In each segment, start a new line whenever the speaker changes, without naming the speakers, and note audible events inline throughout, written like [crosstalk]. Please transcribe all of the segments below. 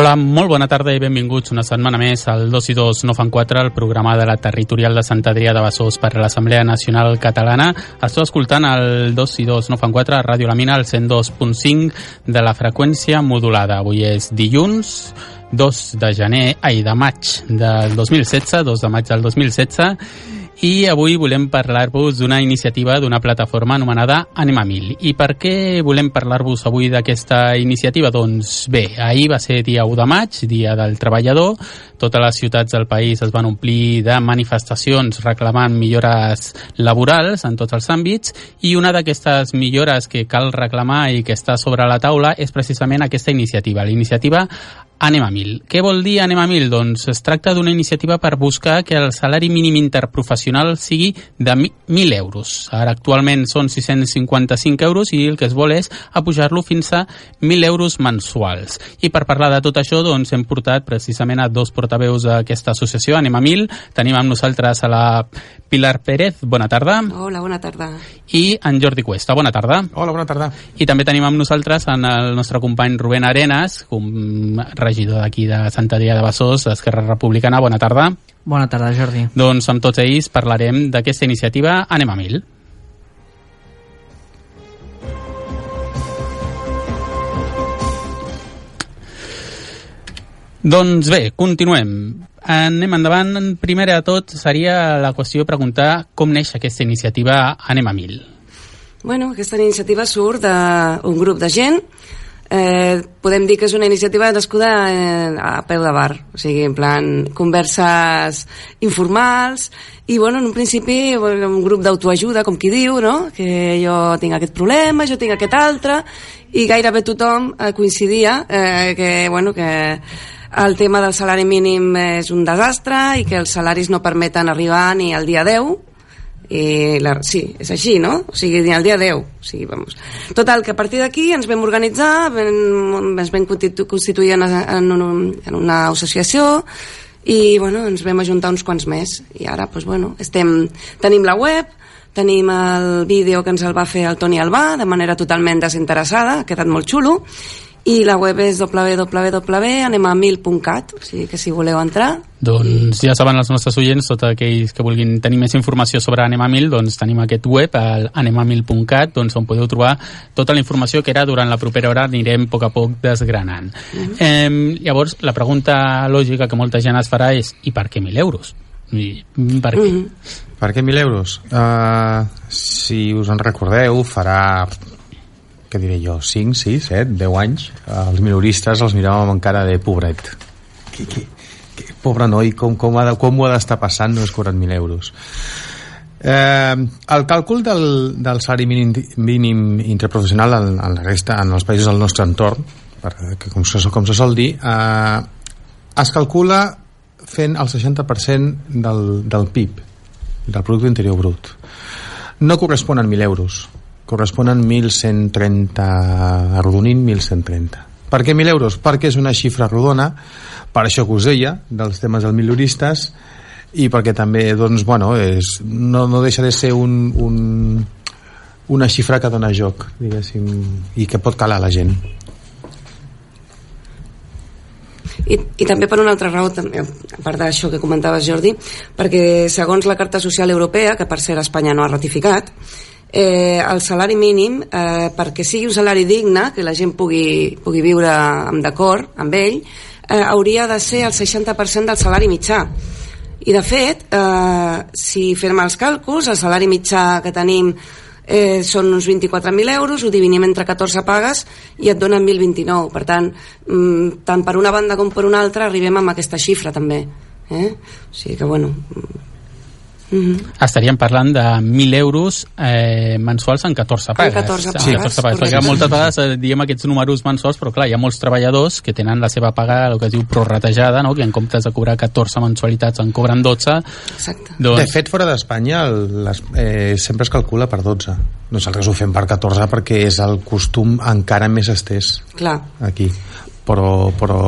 Hola, molt bona tarda i benvinguts una setmana més al 2 i 2 no fan 4, el programa de la territorial de Sant Adrià de Besòs per a l'Assemblea Nacional Catalana. Esteu escoltant el 2 i 2 no fan 4 a Ràdio La Mina, al 102.5 de la freqüència modulada. Avui és dilluns, 2 de gener, ai, de maig del 2016, 2 de maig del 2016, i avui volem parlar-vos d'una iniciativa d'una plataforma anomenada Anima Mil. I per què volem parlar-vos avui d'aquesta iniciativa? Doncs bé, ahir va ser dia 1 de maig, dia del treballador, totes les ciutats del país es van omplir de manifestacions reclamant millores laborals en tots els àmbits i una d'aquestes millores que cal reclamar i que està sobre la taula és precisament aquesta iniciativa, la iniciativa Anem a mil. Què vol dir Anem a mil? Doncs es tracta d'una iniciativa per buscar que el salari mínim interprofessional sigui de 1.000 euros. Ara actualment són 655 euros i el que es vol és apujar-lo fins a 1.000 euros mensuals. I per parlar de tot això doncs hem portat precisament a dos portaveus d'aquesta associació, Anem a mil. Tenim amb nosaltres a la Pilar Pérez, bona tarda.
Hola, bona tarda.
I en Jordi Cuesta, bona tarda.
Hola, bona tarda.
I també tenim amb nosaltres en el nostre company Rubén Arenas, com regidor d'aquí de Sant Adrià de Besòs, d'Esquerra Republicana. Bona tarda.
Bona tarda, Jordi.
Doncs amb tots ells parlarem d'aquesta iniciativa Anem a Mil. Doncs bé, continuem. Anem endavant. Primer de tot seria la qüestió de preguntar com neix aquesta iniciativa Anem a Mil.
Bueno, aquesta iniciativa surt d'un grup de gent eh, podem dir que és una iniciativa nascuda eh, a peu de bar, o sigui, en plan converses informals i, bueno, en un principi un grup d'autoajuda, com qui diu, no? que jo tinc aquest problema, jo tinc aquest altre i gairebé tothom eh, coincidia eh, que, bueno, que el tema del salari mínim és un desastre i que els salaris no permeten arribar ni al dia 10 i la, sí, és així, no? O sigui, el dia 10. O sigui, vamos. Total, que a partir d'aquí ens vam organitzar, vam, ens vam constituir en, en, un, en una associació i, bueno, ens vam ajuntar uns quants més. I ara, doncs, bueno, estem, tenim la web, tenim el vídeo que ens el va fer el Toni Albà de manera totalment desinteressada, ha quedat molt xulo, i la web és www.anemamil.cat o sigui que si voleu entrar
doncs ja saben els nostres oients tots aquells que vulguin tenir més informació sobre Anemamil doncs tenim aquest web al anemamil.cat doncs on podeu trobar tota la informació que era durant la propera hora anirem a poc a poc desgranant uh -huh. eh, llavors la pregunta lògica que molta gent es farà és i per què 1.000 euros? I, per què? Uh -huh.
Per què 1.000 euros? Uh, si us en recordeu farà què diré jo, 5, 6, 7, 10 anys, els minoristes els miràvem amb cara de pobret. Que, que, que, pobre noi, com, com, ha de, com ho ha d'estar passant? No és 40.000 euros. Eh, el càlcul del, del salari mínim, mínim interprofessional en, en la resta, en els països del nostre entorn, perquè com se, com se sol dir, eh, es calcula fent el 60% del, del PIB, del Producte Interior Brut. No corresponen 1.000 euros corresponen 1.130, arrodonint 1.130. Per què 1.000 euros? Perquè és una xifra rodona, per això que us deia, dels temes del minoristes, i perquè també, doncs, bueno, és, no, no deixa de ser un, un, una xifra que dona joc, diguéssim, i que pot calar la gent.
I, i també per una altra raó també, a part d'això que comentaves Jordi perquè segons la Carta Social Europea que per ser Espanya no ha ratificat eh, el salari mínim eh, perquè sigui un salari digne que la gent pugui, pugui viure d'acord amb ell eh, hauria de ser el 60% del salari mitjà i de fet eh, si fem els càlculs el salari mitjà que tenim eh, són uns 24.000 euros, ho dividim entre 14 pagues i et donen 1.029. Per tant, mm, tant per una banda com per una altra arribem amb aquesta xifra també. Eh? O sigui que, bueno,
Uh -huh. estaríem parlant de 1.000 euros eh, mensuals en 14 pagues.
En 14 pagues.
Sí, 14 pagues perquè moltes vegades eh, diem aquests números mensuals, però clar, hi ha molts treballadors que tenen la seva paga, el que es diu prorratejada, no? que en comptes de cobrar 14 mensualitats en cobren 12.
Exacte.
Doncs... De fet, fora d'Espanya eh, sempre es calcula per 12. Nosaltres ho fem per 14 perquè és el costum encara més estès
Clar.
aquí. Però, però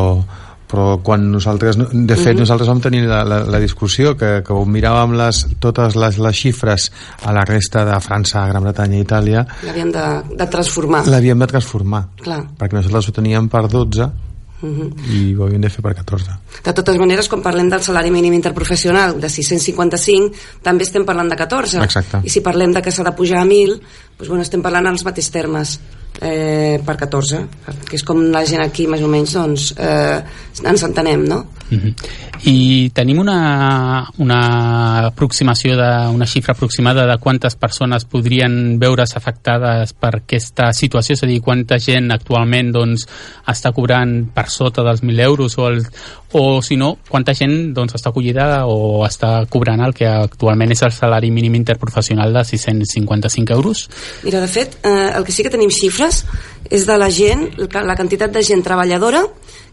però quan nosaltres, de fet, uh -huh. nosaltres vam tenir la, la, la discussió que, que ho miràvem les, totes les, les xifres a la resta de França, Gran Bretanya i Itàlia
l'havíem de, de transformar
l'havíem de transformar
Clar.
perquè nosaltres ho teníem per 12 uh
Uh -huh.
i ho havíem de fer per 14
De totes maneres, quan parlem del salari mínim interprofessional de 655, també estem parlant de 14.
Exacte.
I si parlem de que s'ha de pujar a 1.000, doncs, bueno, estem parlant en els mateixos termes eh, per 14, que és com la gent aquí més o menys doncs, eh, ens entenem, no?
Uh -huh. I tenim una, una aproximació de, una xifra aproximada de quantes persones podrien veure's afectades per aquesta situació, és a dir, quanta gent actualment doncs, està cobrant per sota dels 1.000 euros o, el, o si no, quanta gent doncs, està acollida o està cobrant el que actualment és el salari mínim interprofessional de 655 euros?
Mira, de fet, eh, el que sí que tenim xifres és de la gent, la quantitat de gent treballadora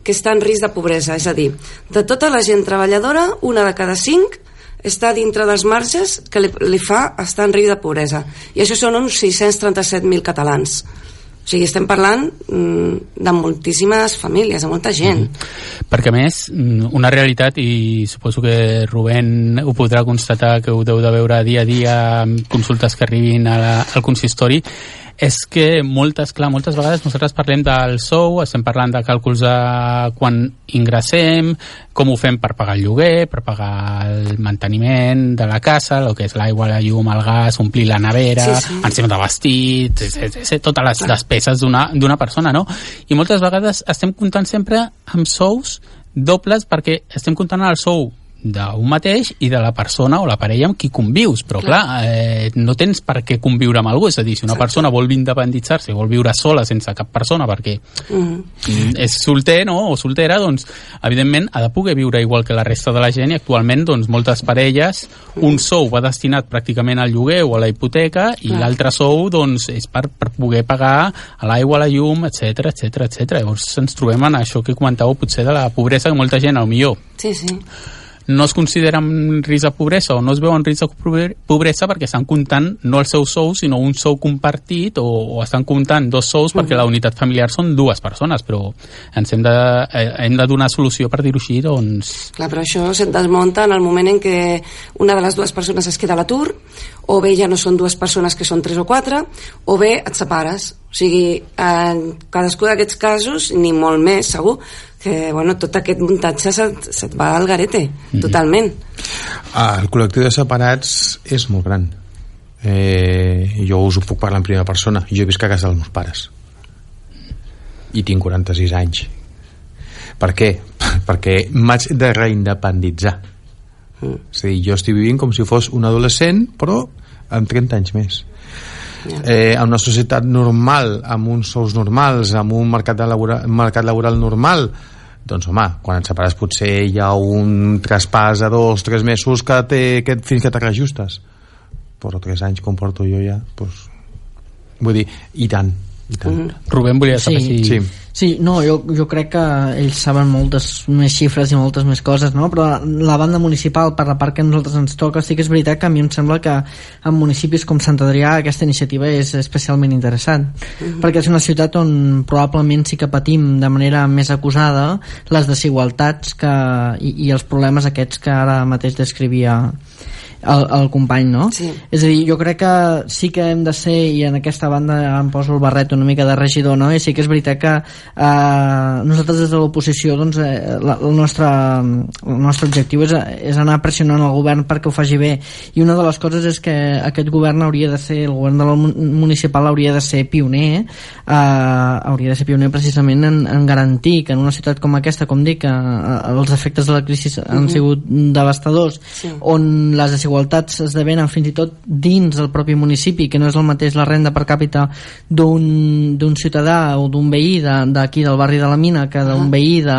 que està en risc de pobresa, és a dir, de tota la gent treballadora, una de cada cinc està dintre dels marges que li, li fa estar en risc de pobresa. I això són uns 637.000 catalans. O sigui, estem parlant mm, de moltíssimes famílies, de molta gent. Mm.
Perquè, a més, mm, una realitat, i suposo que Rubén ho podrà constatar, que ho deu de veure dia a dia amb consultes que arribin a la, al consistori, és que moltes, clar, moltes vegades nosaltres parlem del sou, estem parlant de càlculs de quan ingressem, com ho fem per pagar el lloguer, per pagar el manteniment de la casa, el que és l'aigua, la llum, el gas, omplir la nevera, sí, sí. encima de és, totes les despeses d'una persona, no? I moltes vegades estem comptant sempre amb sous dobles perquè estem comptant el sou d'un mateix i de la persona o la parella amb qui convius, però clar, clar eh, no tens per què conviure amb algú, és a dir, si una Exacte. persona vol independitzar-se, vol viure sola sense cap persona perquè mm. és solter no? o soltera, doncs evidentment ha de poder viure igual que la resta de la gent i actualment doncs moltes parelles mm. un sou va destinat pràcticament al lloguer o a la hipoteca i l'altre sou doncs és per, per poder pagar a l'aigua, a la llum, etc etc etc. Llavors ens trobem en això que comentàveu potser de la pobresa que molta gent, al millor
sí, sí
no es considera en risc de pobresa o no es veu en risc de pobresa perquè estan comptant no el seu sou sinó un sou compartit o, o estan comptant dos sous perquè la unitat familiar són dues persones però ens hem de, eh, hem de donar solució per dir-ho així doncs...
Clar, però això se't desmunta en el moment en què una de les dues persones es queda a l'atur o bé ja no són dues persones que són tres o quatre o bé et separes. O sigui, en cadascú d'aquests casos, ni molt més, segur, que bueno, tot aquest muntatge se't, se't va al garete, mm -hmm. totalment.
Ah, el col·lectiu de separats és molt gran. Eh, jo us ho puc parlar en primera persona. Jo he vist a casa dels meus pares. I tinc 46 anys. Per què? [laughs] Perquè m'haig de reindependitzar. Mm. És a dir, jo estic vivint com si fos un adolescent, però amb 30 anys més eh, en una societat normal, amb uns sous normals, amb un mercat, de laboral, mercat laboral normal, doncs home, quan et separes potser hi ha un traspàs a dos, tres mesos que té, que, fins que te però tres anys com porto jo ja doncs, vull dir, i tant
Rubén volia saber
sí.
si...
Sí. sí, no, jo, jo crec que ells saben moltes més xifres i moltes més coses, no? però la banda municipal, per la part que a nosaltres ens toca, sí que és veritat que a mi em sembla que en municipis com Sant Adrià aquesta iniciativa és especialment interessant, mm -hmm. perquè és una ciutat on probablement sí que patim de manera més acusada les desigualtats que, i, i els problemes aquests que ara mateix descrivia el, el company, no?
Sí.
És a dir, jo crec que sí que hem de ser, i en aquesta banda em poso el barret una mica de regidor, no? I sí que és veritat que eh, nosaltres des de l'oposició, doncs, eh, la, el, nostre, el nostre objectiu és, és anar pressionant el govern perquè ho faci bé. I una de les coses és que aquest govern hauria de ser, el govern del municipal hauria de ser pioner, eh, hauria de ser pioner precisament en, en garantir que en una ciutat com aquesta, com dic, eh, els efectes de la crisi han sigut devastadors, sí. on les desigualtats esdevenen fins i tot dins del propi municipi, que no és el mateix la renda per càpita d'un ciutadà o d'un veí d'aquí de, del barri de la Mina que d'un ah. veí de,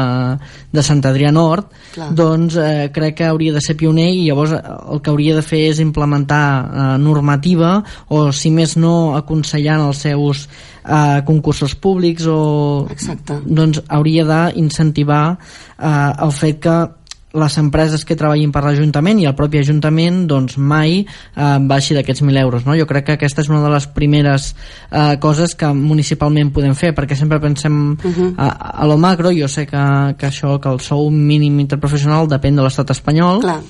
de Sant Adrià Nord, Clar. doncs eh, crec que hauria de ser pioner i llavors el que hauria de fer és implementar eh, normativa o si més no aconsellant els seus eh, concursos públics o
Exacte.
doncs hauria d'incentivar eh, el fet que les empreses que treballin per l'Ajuntament i el propi Ajuntament doncs mai eh, baixi d'aquests 1.000 euros no? jo crec que aquesta és una de les primeres eh, coses que municipalment podem fer perquè sempre pensem uh -huh. a, a lo macro jo sé que, que això que el sou mínim interprofessional depèn de l'estat espanyol
Clar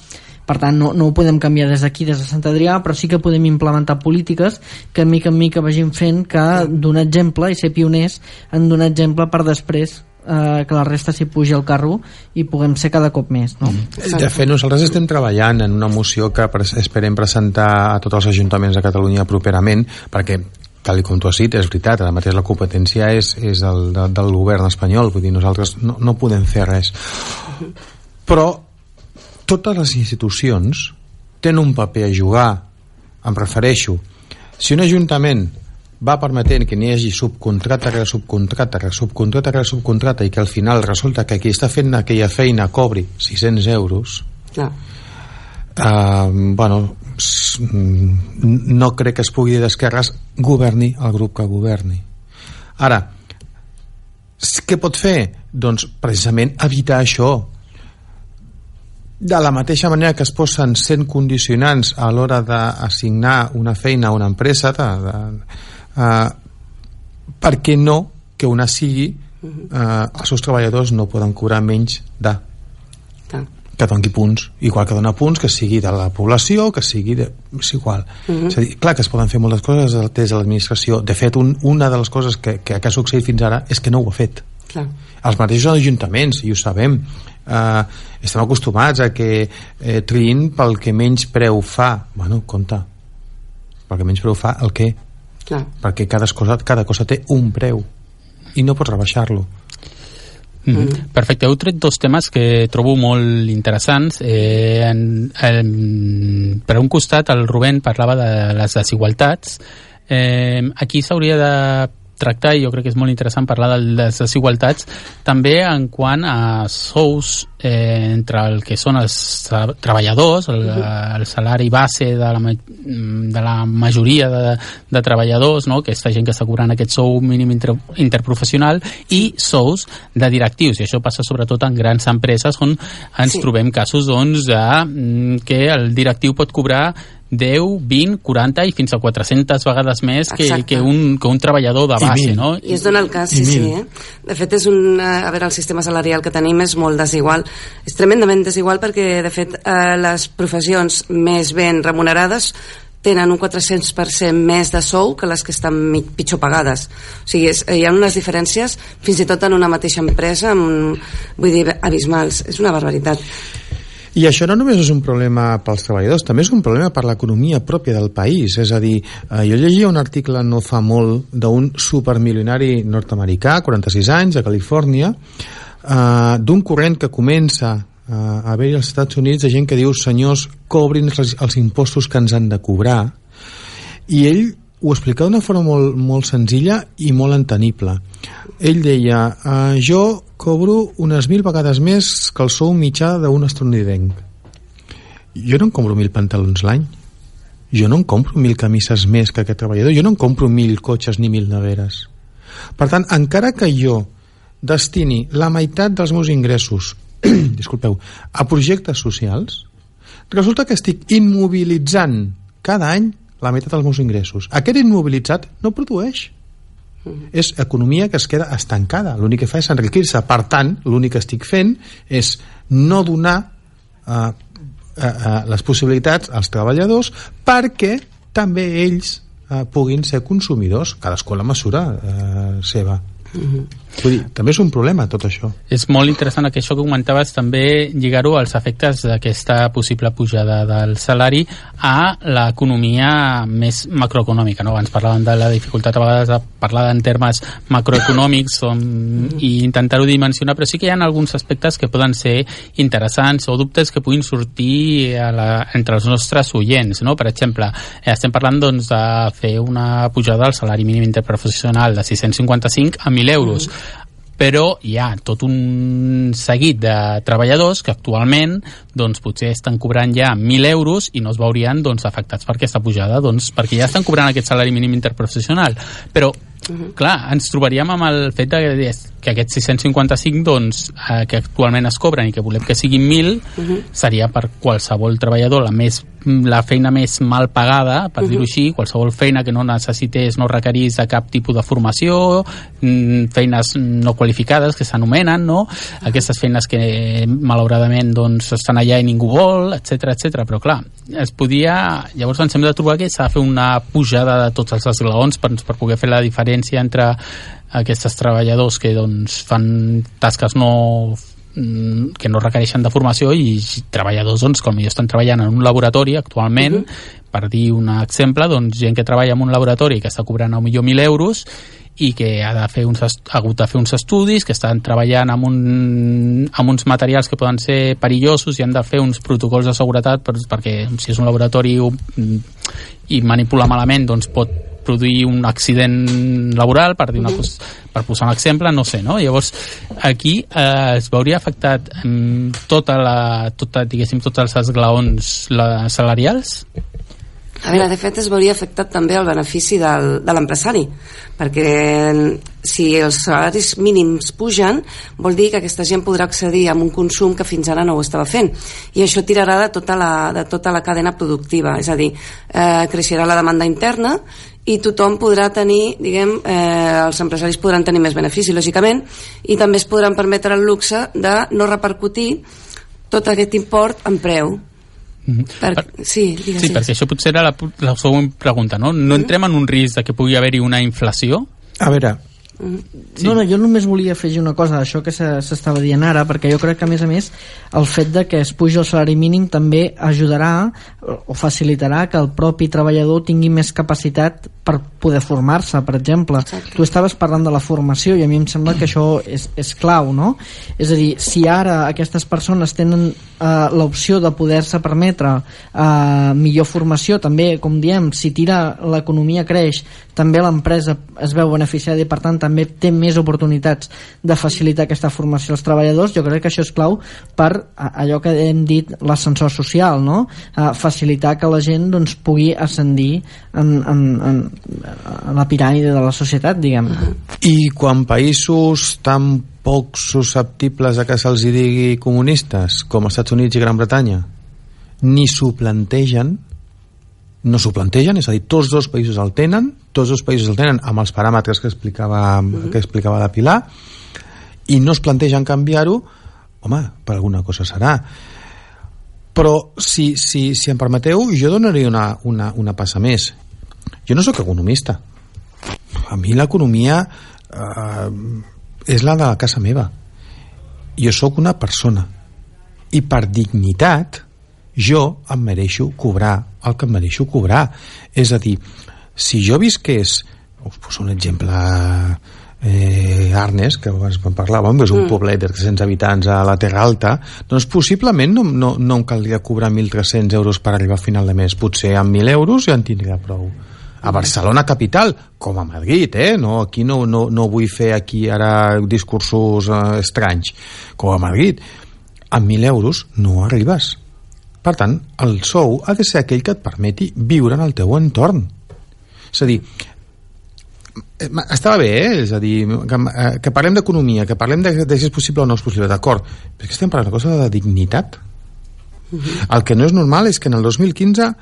per tant no, no ho podem canviar des d'aquí, des de Sant Adrià, però sí que podem implementar polítiques que mica en mica vagin fent que donar exemple i ser pioners en donar exemple per després eh, que la resta s'hi pugi al carro i puguem ser cada cop més no?
De fet, nosaltres estem treballant en una moció que esperem presentar a tots els ajuntaments de Catalunya properament, perquè tal com tu has dit, és veritat, ara mateix la competència és, és el, de, del govern espanyol, vull dir, nosaltres no, no podem fer res. Però totes les institucions tenen un paper a jugar, em refereixo. Si un ajuntament va permetent que n'hi hagi subcontracte rere subcontracte rere subcontracte rere subcontracte i que al final resulta que qui està fent aquella feina cobri 600 euros
Clar.
uh, bueno mm, no crec que es pugui dir d'esquerres governi el grup que governi ara què pot fer? doncs precisament evitar això de la mateixa manera que es posen 100 condicionants a l'hora d'assignar una feina a una empresa de, de, uh, per què no que una sigui uh, els seus treballadors no poden cobrar menys de
Clar.
que doni punts, igual que dona punts que sigui de la població, que sigui de... és igual, uh -huh. és a dir, clar que es poden fer moltes coses des de l'administració de fet un, una de les coses que, que, que ha succeït fins ara és que no ho ha fet
Clar.
els mateixos ajuntaments, i ho sabem eh, estem acostumats a que eh, triïn pel que menys preu fa bueno, compte pel que menys preu fa el què
Clar.
perquè cada cosa, cada cosa té un preu i no pots rebaixar-lo
Mm -hmm. Perfecte, heu tret dos temes que trobo molt interessants. Eh, en, en, per un costat, el Rubén parlava de les desigualtats. Eh, aquí s'hauria de tractar, i jo crec que és molt interessant parlar de les desigualtats, també en quant a sous eh, entre el que són els treballadors, el, el salari base de la, de la majoria de, de treballadors, no? aquesta gent que està cobrant aquest sou mínim inter, interprofessional, i sous de directius, i això passa sobretot en grans empreses on ens
Sí.
trobem casos doncs, de, mm, que el directiu pot cobrar 10, 20, 40 i fins a 400 vegades més que,
Exacte.
que, un, que un treballador de
I
base,
mil.
no?
I es dona el cas,
I
sí, sí. Eh? De fet, és un, eh, a veure, el sistema salarial que tenim és molt desigual. És tremendament desigual perquè, de fet, eh, les professions més ben remunerades tenen un 400% més de sou que les que estan pitjor pagades. O sigui, és, hi ha unes diferències fins i tot en una mateixa empresa, amb, vull dir, abismals. És una barbaritat.
I això no només és un problema pels treballadors, també és un problema per l'economia pròpia del país. És a dir, eh, jo llegia un article no fa molt d'un supermilionari nord-americà, 46 anys, a Califòrnia, eh, d'un corrent que comença eh, a haver-hi als Estats Units de gent que diu senyors, cobrin els, els impostos que ens han de cobrar i ell ho explicava d'una forma molt, molt senzilla i molt entenible ell deia eh, jo cobro unes mil vegades més que el sou mitjà d'un estatunidenc jo no em compro mil pantalons l'any jo no em compro mil camises més que aquest treballador jo no em compro mil cotxes ni mil neveres per tant, encara que jo destini la meitat dels meus ingressos [clears throat] disculpeu, a projectes socials resulta que estic immobilitzant cada any la meitat dels meus ingressos. Aquest immobilitzat no produeix. És economia que es queda estancada. L'únic que fa és enriquir-se. Per tant, l'únic que estic fent és no donar eh, eh, eh, les possibilitats als treballadors perquè també ells eh, puguin ser consumidors, cadascú a la mesura eh, seva. Vull dir, també és un problema tot això.
És molt interessant que això que comentaves també lligar-ho als efectes d'aquesta possible pujada del salari a l'economia més macroeconòmica. No? Abans parlàvem de la dificultat a vegades de parlar en termes macroeconòmics on, i intentar-ho dimensionar, però sí que hi ha alguns aspectes que poden ser interessants o dubtes que puguin sortir a la, entre els nostres oients. No? Per exemple, eh, estem parlant doncs, de fer una pujada del salari mínim interprofessional de 655 a 1.000 euros però hi ha tot un seguit de treballadors que actualment doncs, potser estan cobrant ja 1.000 euros i no es veurien doncs, afectats per aquesta pujada doncs, perquè ja estan cobrant aquest salari mínim interprofessional. Però clar, ens trobaríem amb el fet de que aquests 655 doncs, eh, que actualment es cobren i que volem que siguin 1.000 seria per qualsevol treballador la, més, la feina més mal pagada per dir-ho així, qualsevol feina que no necessités, no requerís de cap tipus de formació mm, feines no qualificades que s'anomenen no? aquestes feines que malauradament doncs, estan allà i ningú vol, etc etc. però clar, es podia llavors ens hem de trobar que s'ha de fer una pujada de tots els esglaons per, per poder fer la diferència entre aquests treballadors que doncs, fan tasques no mm, que no requereixen de formació i treballadors doncs, com estan treballant en un laboratori actualment, uh -huh. per dir un exemple, doncs, gent que treballa en un laboratori que està cobrant a millor 1.000 euros i que ha, de fer uns, ha hagut de fer uns estudis, que estan treballant amb, un, amb uns materials que poden ser perillosos i han de fer uns protocols de seguretat per, perquè si és un laboratori i manipula malament doncs pot produir un accident laboral, per, dir una, mm. per posar un exemple, no sé, no? Llavors, aquí eh, es veuria afectat eh, tota la, tota, diguéssim, tots els esglaons la, salarials?
A veure, de fet es veuria afectat també el benefici del, de l'empresari, perquè si els salaris mínims pugen, vol dir que aquesta gent podrà accedir a un consum que fins ara no ho estava fent. I això tirarà de tota la, de tota la cadena productiva, és a dir, eh, creixerà la demanda interna i tothom podrà tenir, diguem, eh, els empresaris podran tenir més benefici, lògicament, i també es podran permetre el luxe de no repercutir tot aquest import en preu. Mm -hmm. per, per, sí,
digues, sí, perquè això potser era la, la següent pregunta, no? No mm -hmm. entrem en un risc de que pugui haver-hi una inflació?
A veure,
Sí. No, no, jo només volia afegir una cosa això que s'estava dient ara, perquè jo crec que a més a més el fet de que es pugi el salari mínim també ajudarà o facilitarà que el propi treballador tingui més capacitat per poder formar-se, per exemple. Exacte. Tu estaves parlant de la formació i a mi em sembla que això és, és clau, no? És a dir, si ara aquestes persones tenen eh, l'opció de poder-se permetre eh, millor formació, també, com diem, si tira l'economia creix, també l'empresa es veu beneficiada i per tant també té més oportunitats de facilitar aquesta formació als treballadors, jo crec que això és clau per allò que hem dit l'ascensor social, no? Eh, facilitar que la gent doncs, pugui ascendir en, en, en, en la piràmide de la societat, diguem.
I quan països tan poc susceptibles a que se'ls digui comunistes com els Estats Units i Gran Bretanya ni s'ho plantegen no s'ho plantegen, és a dir, tots dos països el tenen, tots dos països el tenen amb els paràmetres que explicava, uh mhm. -huh. que explicava la Pilar, i no es plantegen canviar-ho, home, per alguna cosa serà. Però, si, si, si em permeteu, jo donaria una, una, una passa més. Jo no sóc economista. A mi l'economia eh, és la de la casa meva. Jo sóc una persona. I per dignitat, jo em mereixo cobrar el que em mereixo cobrar. És a dir, si jo visqués, us poso un exemple eh, Arnes, que abans en parlàvem, és un mm. poblet de 300 habitants a la Terra Alta, doncs possiblement no, no, no em caldria cobrar 1.300 euros per arribar a final de mes. Potser amb 1.000 euros ja en tindria prou. A Barcelona capital, com a Madrid, eh? No, aquí no, no, no vull fer aquí ara discursos eh, estranys. Com a Madrid, amb 1.000 euros no arribes per tant, el sou ha de ser aquell que et permeti viure en el teu entorn. És a dir, eh, estava bé, eh? és a dir, que, eh, que parlem d'economia, que parlem de, de si és possible o no és possible, d'acord, però és que estem parlant de cosa de dignitat. Uh mhm. -huh. El que no és normal és que en el 2015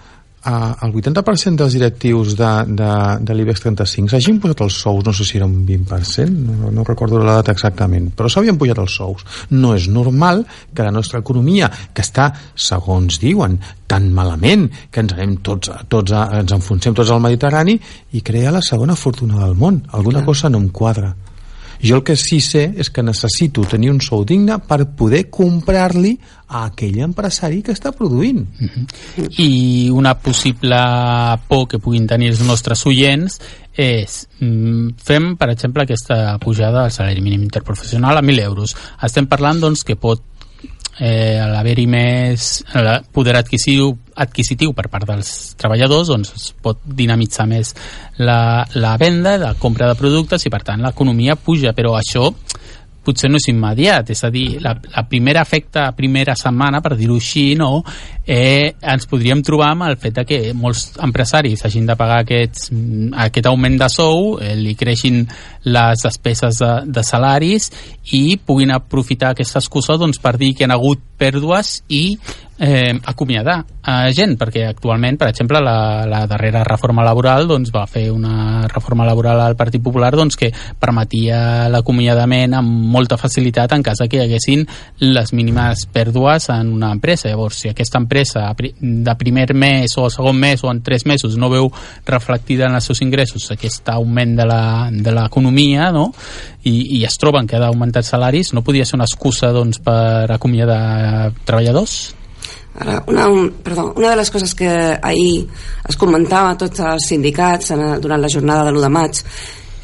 eh, el 80% dels directius de, de, de l'IBEX 35 s'hagin posat els sous, no sé si era un 20%, no, no recordo la data exactament, però s'havien pujat els sous. No és normal que la nostra economia, que està, segons diuen, tan malament, que ens anem tots, tots a, ens enfonsem tots al Mediterrani i crea la segona fortuna del món. Alguna Clar. cosa no em quadra. Jo el que sí sé és que necessito tenir un sou digne per poder comprar-li a aquell empresari que està produint. Uh
mhm. -huh. I una possible por que puguin tenir els nostres oients és, mm, fem, per exemple, aquesta pujada del salari mínim interprofessional a 1.000 euros. Estem parlant, doncs, que pot eh, a l'haver-hi més poder adquisitiu, adquisitiu per part dels treballadors doncs es pot dinamitzar més la, la venda, la compra de productes i per tant l'economia puja, però això potser no és immediat, és a dir, la, la primera efecte, primera setmana, per dir-ho així, no, eh, ens podríem trobar amb el fet que molts empresaris hagin de pagar aquests, aquest augment de sou, eh, li creixin les despeses de, de salaris i puguin aprofitar aquesta excusa doncs, per dir que han hagut pèrdues i eh, acomiadar a gent, perquè actualment, per exemple, la, la darrera reforma laboral doncs, va fer una reforma laboral al Partit Popular doncs, que permetia l'acomiadament amb molta facilitat en cas que hi haguessin les mínimes pèrdues en una empresa. Llavors, si aquesta empresa de primer mes o segon mes o en tres mesos no veu reflectida en els seus ingressos aquest augment de l'economia no? I, i es troben que ha d'augmentar salaris, no podia ser una excusa doncs, per acomiadar treballadors?
Ara, una, un, perdó, una de les coses que ahir es comentava a tots els sindicats en, durant la jornada de l'1 de maig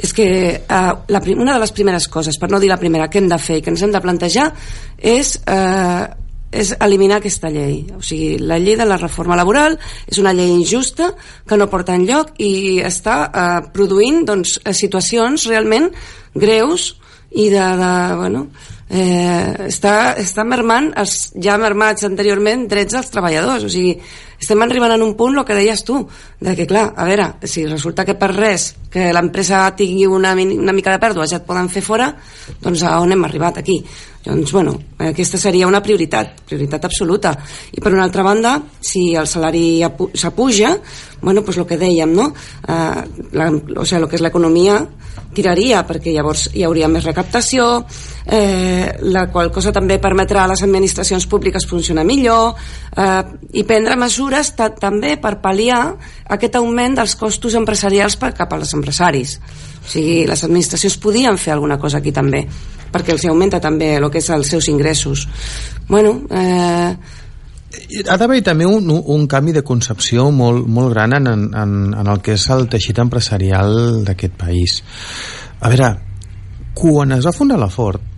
és que eh, la, una de les primeres coses, per no dir la primera, que hem de fer i que ens hem de plantejar és, eh, és eliminar aquesta llei. O sigui, la llei de la reforma laboral és una llei injusta que no porta enlloc i està eh, produint doncs, situacions realment greus i de, de bueno, eh, està, està mermant els ja mermats anteriorment drets dels treballadors o sigui, estem arribant en un punt el que deies tu, de que clar, a veure si resulta que per res que l'empresa tingui una, una mica de pèrdua ja et poden fer fora, doncs a on hem arribat aquí? Doncs, bueno, aquesta seria una prioritat, prioritat absoluta. I per una altra banda, si el salari s'apuja, bueno, pues el que dèiem, no? Eh, la, o sigui, el que és l'economia tiraria, perquè llavors hi hauria més recaptació, eh, la qual cosa també permetrà a les administracions públiques funcionar millor eh, i prendre mesures també per pal·liar aquest augment dels costos empresarials per cap als empresaris. O sigui, les administracions podien fer alguna cosa aquí també, perquè els augmenta també el que és els seus ingressos. Bueno, eh,
ha d'haver també un, un canvi de concepció molt, molt gran en, en, en el que és el teixit empresarial d'aquest país. A veure, quan es va fundar la Ford,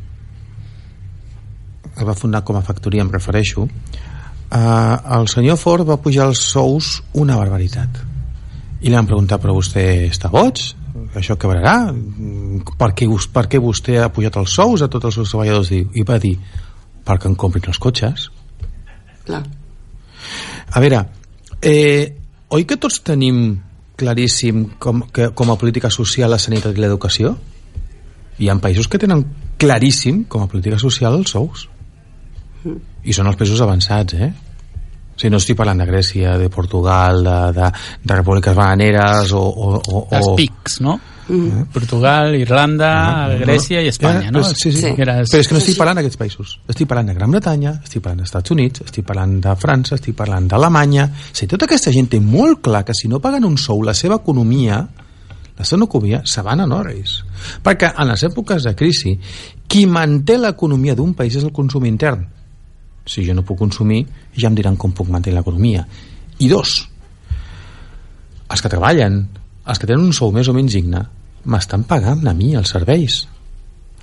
es va fundar com a factoria, em refereixo, eh, el senyor Ford va pujar els sous una barbaritat. I li van preguntar, però vostè està boig? Això quebrarà? Per què, per què vostè ha pujat els sous a tots els seus treballadors? I va dir, perquè em comprin els cotxes
Clar.
A veure, eh, oi que tots tenim claríssim com, que, com a política social la sanitat i l'educació? Hi ha països que tenen claríssim com a política social els sous. I són els països avançats, eh? O sigui, no estic parlant de Grècia, de Portugal, de, de, de repúbliques bananeres o... o, o, o...
Els pics, no? Mm. Portugal, Irlanda, ah, Grècia no. i Espanya, no?
Sí, sí. sí. Però és que no estic parlant d'aquests països. Estic parlant de Gran Bretanya, estic parlant dels Estats Units, estic parlant de França, estic parlant d'Alemanya... O sigui, tota aquesta gent té molt clar que si no paguen un sou, la seva economia la seva economia se van en hores. Perquè en les èpoques de crisi, qui manté l'economia d'un país és el consum intern. Si jo no puc consumir, ja em diran com puc mantenir l'economia. I dos, els que treballen, els que tenen un sou més o menys digne, m'estan pagant a mi els serveis.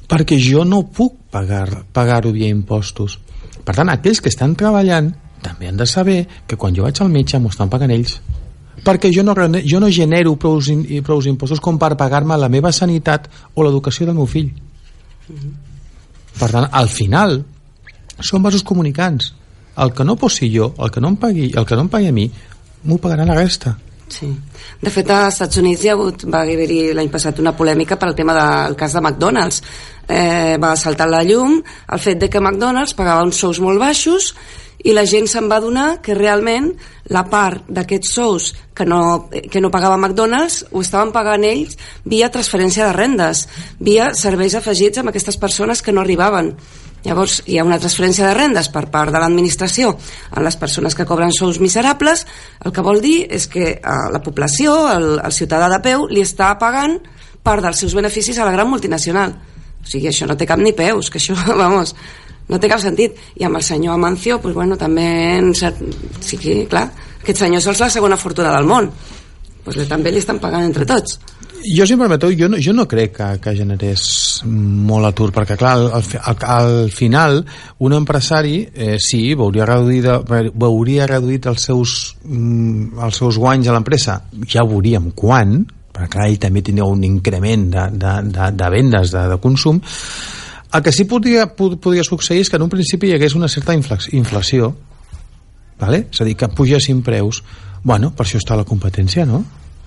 Perquè jo no puc pagar-ho pagar via impostos. Per tant, aquells que estan treballant també han de saber que quan jo vaig al metge m'ho estan pagant ells. Perquè jo no, jo no genero prou, prou impostos com per pagar-me la meva sanitat o l'educació del meu fill. Per tant, al final són vasos comunicants el que no posi jo, el que no em pagui el que no em pagui a mi, m'ho pagarà la resta
Sí. De fet, als Estats Units hi ha hagut, va haver-hi l'any passat una polèmica per al tema del cas de McDonald's. Eh, va saltar la llum el fet de que McDonald's pagava uns sous molt baixos i la gent se'n va donar que realment la part d'aquests sous que no, que no pagava McDonald's ho estaven pagant ells via transferència de rendes, via serveis afegits amb aquestes persones que no arribaven. Llavors, hi ha una transferència de rendes per part de l'administració a les persones que cobren sous miserables, el que vol dir és que a la població, el, el ciutadà de peu, li està pagant part dels seus beneficis a la gran multinacional. O sigui, això no té cap ni peus, que això, [laughs] vamos, no té cap sentit. I amb el senyor Amancio, pues bueno, també, en cert, sí, clar, aquest senyor és la segona fortuna del món. Pues també li estan pagant entre tots
jo, si em permeteu, jo no, jo no crec que, que generés molt atur, perquè, clar, al, al, al final, un empresari, eh, sí, veuria, reduïda, veuria reduït els seus, mm, els seus guanys a l'empresa, ja veuríem quan, perquè, clar, ell també tindria un increment de, de, de, de vendes, de, de consum, el que sí podria, podria succeir és que en un principi hi hagués una certa inflació, vale? és a dir, que pugessin preus, bueno, per això està la competència, no?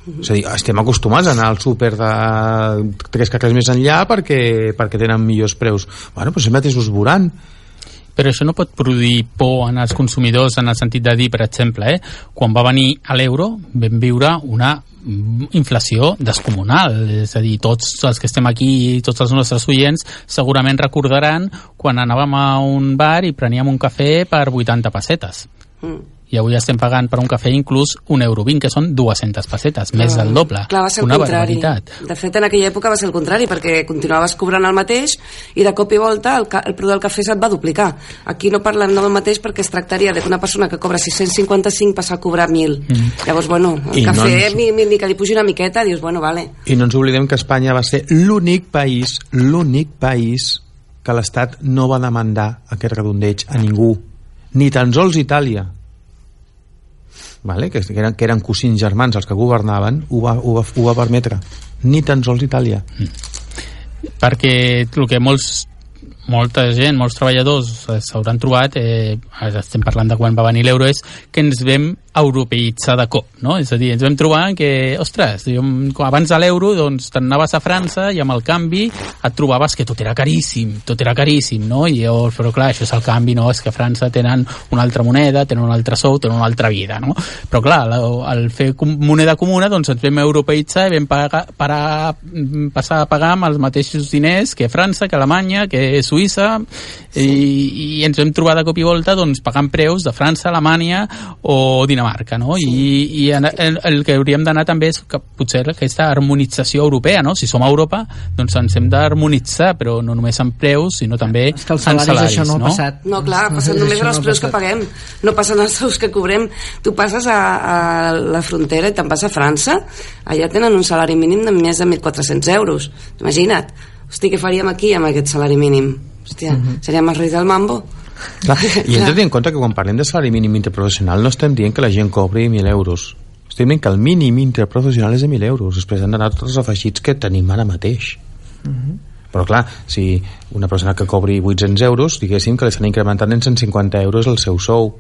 És a dir, estem acostumats a anar al súper de tres cacres més enllà perquè, perquè tenen millors preus. Bueno, però ells mateixos veuran.
però això no pot produir por en els consumidors en el sentit de dir, per exemple, eh, quan va venir a l'euro vam viure una inflació descomunal, és a dir, tots els que estem aquí, tots els nostres oients segurament recordaran quan anàvem a un bar i preníem un cafè per 80 pessetes. Mm i avui estem pagant per un cafè inclús un euro 20, que són 200 pessetes, clar, més del doble.
Clar, va ser el
Una
contrari.
barbaritat.
De fet, en aquella època va ser el contrari, perquè continuaves cobrant el mateix i de cop i volta el, el preu del cafè se't va duplicar. Aquí no parlem del mateix perquè es tractaria d'una persona que cobra 655 passar a cobrar 1.000. Mm. Llavors, bueno, el
I
cafè,
no ens...
ni, ni, ni que li pugi una miqueta, dius, bueno, vale.
I no ens oblidem que Espanya va ser l'únic país, l'únic país que l'Estat no va demandar aquest redondeig a ningú. Ni tan sols Itàlia, vale? que, eren, que eren cosins germans els que governaven, ho va, ho va, ho va permetre. Ni tan sols Itàlia.
perquè el que molts molta gent, molts treballadors eh, s'hauran trobat, eh, estem parlant de quan va venir l'euro, és que ens vam europeïtzar de cop, no? És a dir, ens vam trobar que, ostres, jo, abans de l'euro, doncs, t'anaves a França i amb el canvi et trobaves que tot era caríssim, tot era caríssim, no? I llavors, però clar, això és el canvi, no? És que a França tenen una altra moneda, tenen un altre sou, tenen una altra vida, no? Però clar, al fer moneda comuna, doncs ens vam europeïtzar i vam pagar, parar, passar a pagar amb els mateixos diners que França, que Alemanya, que Suïssa, i, i ens vam trobar de cop i volta doncs, pagant preus de França, Alemanya o Dinamarca, no? Sí. I, i en, el, el que hauríem d'anar també és que potser aquesta harmonització europea, no? Si som a Europa, doncs ens hem d'harmonitzar, però no només en preus, sinó també
és que els
en
salaris,
salaris,
això no,
no?
ha passat.
No, clar, passen només en els preus que paguem, no passen els sous que cobrem. Tu passes a, a la frontera i te'n vas a França, allà tenen un salari mínim de més de 1.400 euros. Imagina't. Hosti, què faríem aquí amb aquest salari mínim? Hòstia, uh -huh. seríem els reis del mambo.
Clar, I hem de tenir en compte que quan parlem de salari mínim interprofessional no estem dient que la gent cobri 1.000 euros. Estem dient que el mínim interprofessional és de 1.000 euros. Després han d'anar tots els afegits que tenim ara mateix. Uh -huh. Però clar, si una persona que cobri 800 euros, diguéssim que li estan incrementant en 150 euros el seu sou,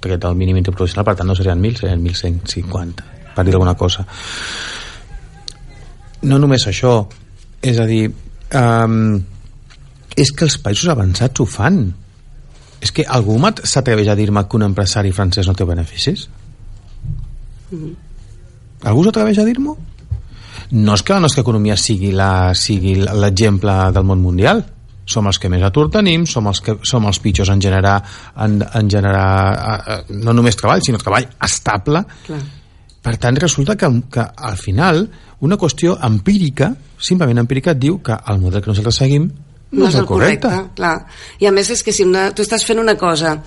aquest el mínim interprofessional, per tant no serien 1.000, serien 1.150, per dir alguna cosa. No només això, és a dir, um, és que els països avançats ho fan és que algú s'atreveix a dir-me que un empresari francès no té beneficis? Mm. Algú s'atreveix a dir-m'ho? No és que la nostra economia sigui l'exemple del món mundial. Som els que més atur tenim, som els, que, som els pitjors en generar, en, en generar no només treball, sinó treball estable. Clar. Per tant, resulta que, que al final una qüestió empírica, simplement empírica, et diu que el model que nosaltres seguim no, no és el correcte. correcte.
Clar. I a més és que si una, tu estàs fent una cosa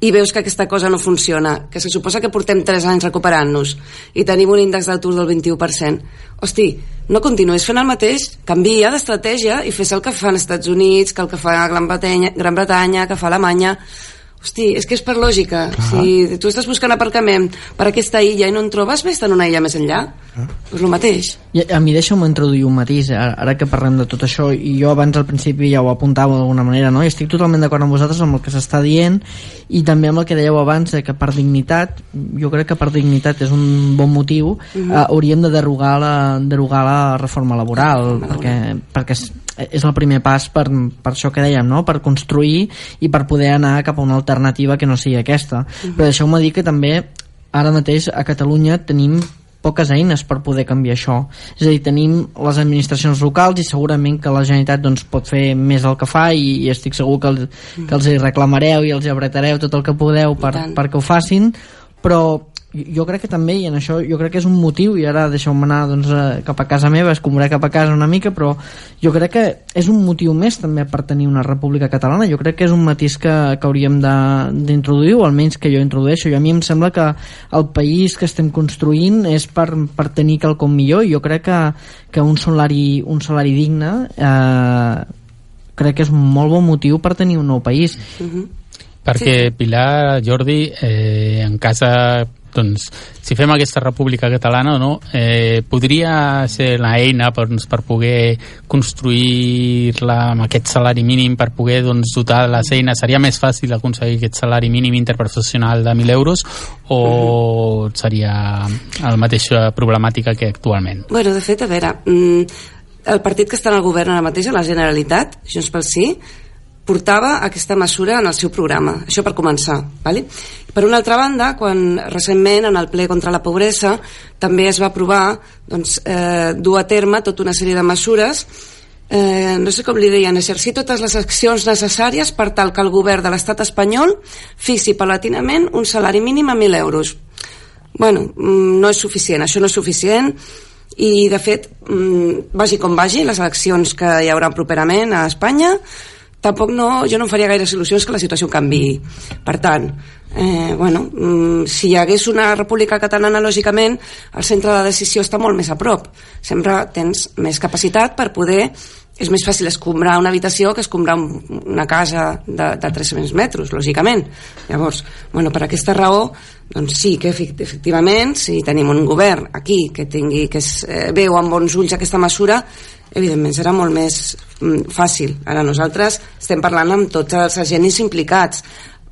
i veus que aquesta cosa no funciona, que se suposa que portem 3 anys recuperant-nos i tenim un índex d'atur del 21%, hosti, no continuïs fent el mateix, canvia d'estratègia i fes el que fan els Estats Units, que el que fa Gran Bretanya, Gran Bretanya que fa Alemanya, Hosti, és que és per lògica. Clar. Si tu estàs buscant aparcament per aquesta illa i no en trobes, vés en una illa més enllà. Ah. Pues el mateix.
I a mi deixa'm introduir un matís, ara que parlem de tot això, i jo abans al principi ja ho apuntava d'alguna manera, no? i estic totalment d'acord amb vosaltres amb el que s'està dient, i també amb el que dèieu abans, que per dignitat, jo crec que per dignitat és un bon motiu, uh -huh. eh, hauríem de derogar la, derogar la reforma laboral, perquè, perquè és el primer pas per, per això que dèiem, no? per construir i per poder anar cap a una alternativa que no sigui aquesta. Uh -huh. Però deixeu-me dir que també ara mateix a Catalunya tenim poques eines per poder canviar això. És a dir, tenim les administracions locals i segurament que la Generalitat doncs, pot fer més el que fa i, i estic segur que, els, que els hi reclamareu i els hi apretareu tot el que podeu per, perquè ho facin, però jo crec que també, i en això jo crec que és un motiu, i ara deixeu-me anar doncs, eh, cap a casa meva, escombrar cap a casa una mica, però jo crec que és un motiu més també per tenir una república catalana, jo crec que és un matís que, que hauríem d'introduir, o almenys que jo introdueixo, i a mi em sembla que el país que estem construint és per, per tenir quelcom millor, i jo crec que, que un salari, un salari digne eh, crec que és un molt bon motiu per tenir un nou país.
Mhm.
-huh.
Perquè, sí. Pilar, Jordi, eh, en casa doncs, si fem aquesta república catalana no, eh, podria ser la eina per, doncs, per poder construir-la amb aquest salari mínim per poder doncs, dotar les eines seria més fàcil aconseguir aquest salari mínim interprofessional de 1.000 euros o seria la mateixa problemàtica que actualment?
Bueno, de fet, a veure, el partit que està en el govern ara mateix, a la Generalitat, Junts pel Sí, portava aquesta mesura en el seu programa. Això per començar. ¿vale? Per una altra banda, quan recentment en el ple contra la pobresa també es va aprovar doncs, eh, dur a terme tota una sèrie de mesures eh, no sé com li deien, exercir totes les accions necessàries per tal que el govern de l'estat espanyol fixi palatinament un salari mínim a 1.000 euros. Bueno, mm, no és suficient, això no és suficient i de fet, mm, vagi com vagi, les eleccions que hi haurà properament a Espanya, tampoc no, jo no em faria gaire il·lusions que la situació canvi. Per tant, eh, bueno, mm, si hi hagués una república catalana, lògicament, el centre de decisió està molt més a prop. Sempre tens més capacitat per poder és més fàcil escombrar una habitació que escombrar un, una casa de, de 300 metres, lògicament. Llavors, bueno, per aquesta raó, doncs sí que efectivament, si tenim un govern aquí que tingui que es, eh, veu amb bons ulls aquesta mesura, evidentment serà molt més mm, fàcil. Ara nosaltres estem parlant amb tots els agents implicats,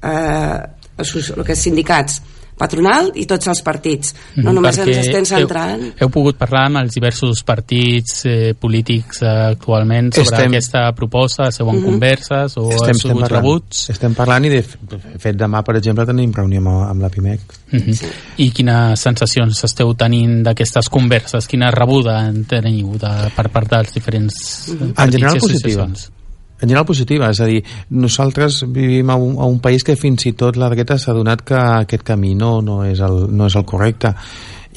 eh, els, el que és sindicats, patronal i tots els partits. No només
Perquè
ens estem centrant...
Heu, heu pogut parlar amb els diversos partits eh, polítics eh, actualment sobre
Estem-
aquesta proposta, seu en converses o
estem,
sigut
parlant,
rebuts?
estem parlant i de fet demà, per exemple, tenim reunió amb, amb la PIMEC.
Mhm. I quines sensacions esteu tenint d'aquestes converses? Quina rebuda en teniu de, per part dels diferents eh,
En
partits
general
i
positiva. En general positiva, és a dir, nosaltres vivim a un, a un país que fins i tot la dreta s'ha donat que aquest camí no, no, és el, no és el correcte.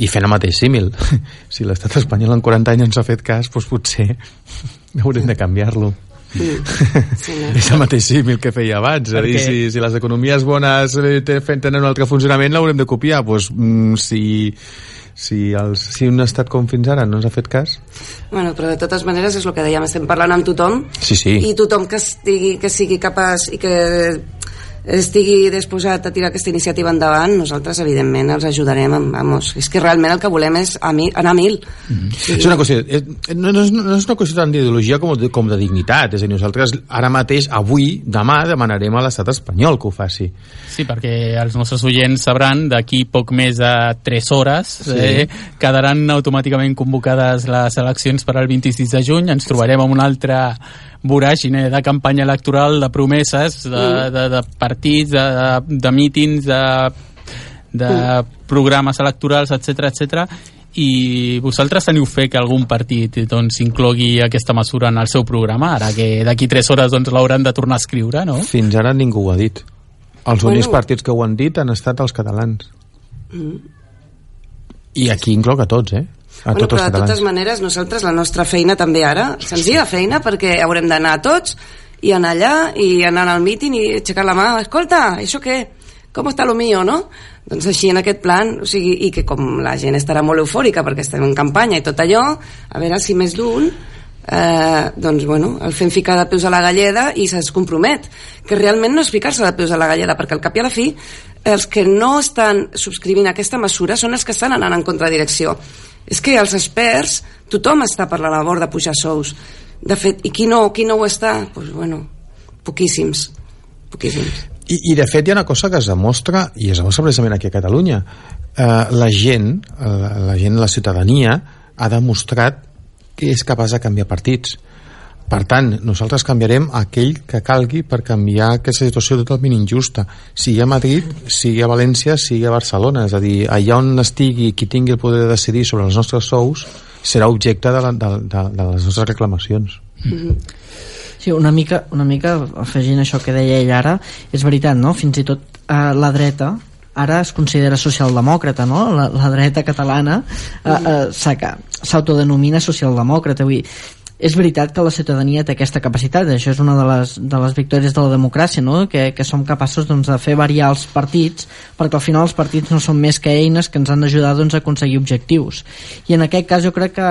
I fent el mateix símil. [laughs] Si l'estat espanyol en 40 anys ens ha fet cas doncs potser [laughs] haurem de canviar-lo.
Sí, no. [laughs]
és el mateix símil que feia abans és a dir, si, si les economies bones eh, tenen un altre funcionament l'haurem de copiar. Doncs, mm, si, si, els, si un estat com fins ara no ens ha fet cas
Bueno, però de totes maneres és el que dèiem, estem parlant amb tothom
Sí, sí.
i tothom que, estigui, que sigui capaç i que estigui disposat a tirar aquesta iniciativa endavant, nosaltres evidentment els ajudarem amb, vamos, és que realment el que volem és a mi, anar a mil sí.
És una qüestió, és, no, no, és, no és una qüestió tant d'ideologia com de, com de dignitat. És a dir, nosaltres ara mateix, avui, demà, demanarem a l'estat espanyol que ho faci.
Sí, perquè els nostres oients sabran d'aquí poc més de 3 hores
Sí.
eh, quedaran automàticament convocades les eleccions per al 26 de juny. Ens trobarem amb una altra voràgine de campanya electoral, de promeses, de, de, de partits, de, de, de mítings, de, de programes electorals, etc etc. i vosaltres teniu fe que algun partit doncs, inclogui aquesta mesura en el seu programa, ara que d'aquí 3 hores doncs, l'hauran de tornar a escriure, no?
Fins ara ningú ho ha dit. Els
Bueno.
únics partits que ho han dit han estat els catalans. I aquí incloc a tots, eh? A
bueno, però de
catalans.
totes maneres nosaltres la nostra feina també ara, senzilla feina perquè haurem d'anar a tots i anar allà i anar al míting i aixecar la mà, escolta, això què? Com està lo mío, no? Doncs així en aquest plan, o sigui, i que com la gent estarà molt eufòrica perquè estem en campanya i tot allò, a veure si més d'un eh, doncs bueno, el fem ficar de peus a la galleda i se'ls compromet que realment no és ficar-se de peus a la galleda perquè al cap i a la fi els que no estan subscrivint aquesta mesura són els que estan anant en contradirecció és que els experts tothom està per la labor de pujar sous. De fet, i qui no, qui no ho està? Doncs pues, bueno, poquíssims poquíssims.
I, I de fet hi ha una cosa que es demostra i es demostra precisament aquí a Catalunya. Eh, la gent, la, la gent, la ciutadania ha demostrat que és capaç de canviar partits per tant, nosaltres canviarem aquell que calgui per canviar aquesta situació totalment injusta sigui a Madrid, sigui a València sigui a Barcelona, és a dir, allà on estigui qui tingui el poder de decidir sobre els nostres sous serà objecte de, la, de, de, de les nostres reclamacions
Sí, una mica, una mica afegint això que deia ell ara, és veritat, no? Fins i tot eh, la dreta ara es considera socialdemòcrata, no? La, la dreta catalana eh, eh, s'autodenomina socialdemòcrata. Vull és veritat que la ciutadania té aquesta capacitat, això és una de les, de les victòries de la democràcia, no? que, que som capaços doncs, de fer variar els partits, perquè al final els partits no són més que eines que ens han d'ajudar doncs, a aconseguir objectius. I en aquest cas jo crec que,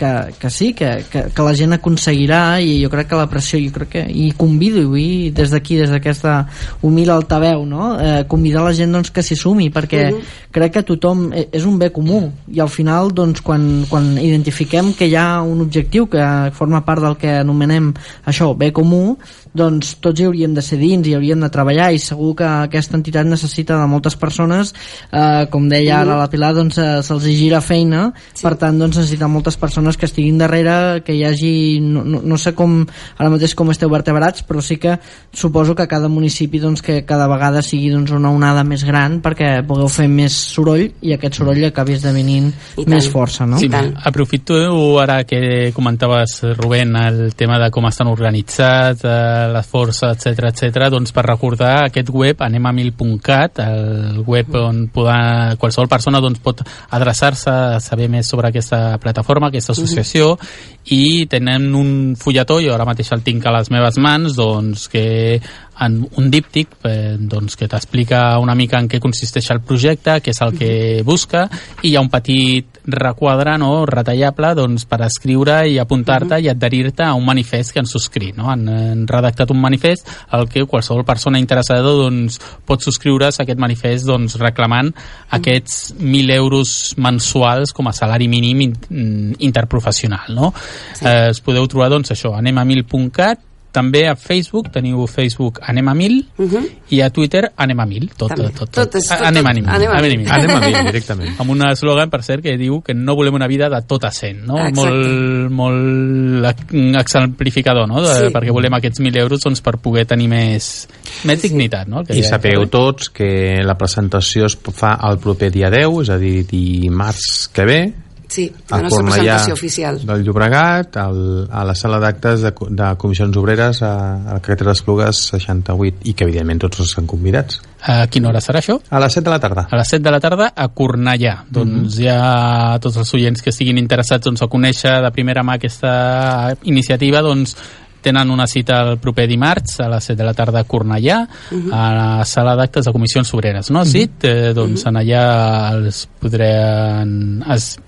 que, que sí, que, que, que la gent aconseguirà i jo crec que la pressió, jo crec que, i convido i des d'aquí, des d'aquesta humil altaveu, no? eh, convidar la gent doncs, que s'hi sumi, perquè crec que tothom eh, és un bé comú i al final doncs, quan, quan identifiquem que hi ha un objectiu que forma part del que anomenem això, bé comú doncs tots hi hauríem de ser dins i hauríem de treballar i segur que aquesta entitat necessita de moltes persones eh, com deia ara la Pilar doncs eh, se'ls gira feina sí. per tant doncs necessita moltes persones que estiguin darrere que hi hagi, no, no, no sé com ara mateix com esteu vertebrats però sí que suposo que cada municipi doncs que cada vegada sigui doncs una onada més gran perquè pugueu fer més soroll i aquest soroll acabi esdevenint més força no?
Sí, aprofito ara que comentaves Rubén el tema de com estan organitzats eh, les forces, etc etc. doncs per recordar aquest web anemamil.cat el web on poder, qualsevol persona doncs, pot adreçar-se a saber més sobre aquesta plataforma, aquesta associació uh -huh. i tenen un fulletó, jo ara mateix el tinc a les meves mans doncs que en un díptic eh, doncs, que t'explica una mica en què consisteix el projecte, què és el que busca, i hi ha un petit requadre no, retallable doncs, per escriure i apuntar-te uh -huh. i adherir-te a un manifest que han subscrit. No? Han, han redactat un manifest al que qualsevol persona interessada doncs, pot subscriure's a aquest manifest doncs, reclamant uh -huh. aquests 1.000 euros mensuals com a salari mínim in, interprofessional. No? Sí. Eh, es podeu trobar doncs, això, anem a 1.000.cat també a Facebook teniu Facebook Anem a Mil uh mhm. -huh. i a Twitter Anem a Mil tot, tot, tot, tot. tot, tot anem, a mil, anem, a mil.
anem a Mil directament
amb un eslògan per cert que diu que no volem una vida de tot a 100 no? molt, molt exemplificador no? de, sí. perquè volem aquests 1.000 euros doncs, per poder tenir més, més sí. dignitat no?
que i sapeu tots que la presentació es fa el proper dia 10 és a dir dimarts que ve
Sí, la nostra Cornellà presentació oficial.
del Llobregat, al, a la sala d'actes de, de comissions obreres a, a carretera d'Esplugues 68 i que evidentment tots estan convidats.
A quina hora serà això?
A les 7 de la tarda.
A les 7 de la tarda a Cornellà. Mm -hmm. Doncs hi ha tots els oients que estiguin interessats doncs, a conèixer de primera mà aquesta iniciativa, doncs tenen una cita el proper dimarts a les 7 de la tarda a Cornellà uh -huh. a la sala d'actes de comissions obreres no? Uh -huh. sí, eh, doncs uh -huh. en allà els podran es,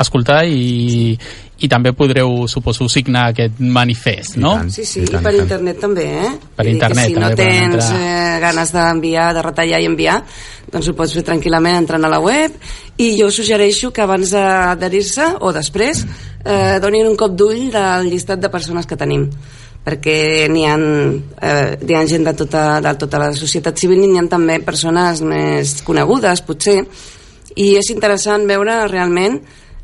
escoltar i, i també podreu, suposo, signar aquest manifest, no?
Tant, sí, sí, i, tant, i per tant. internet també, eh?
Per Vull internet
si
no
tens eh, ganes d'enviar, de retallar i enviar, doncs ho pots fer tranquil·lament entrant a la web i jo suggereixo que abans d'adherir-se o després eh, donin un cop d'ull del llistat de persones que tenim perquè n'hi ha, eh, hi ha gent de tota, de tota la societat civil i n'hi ha també persones més conegudes, potser, i és interessant veure realment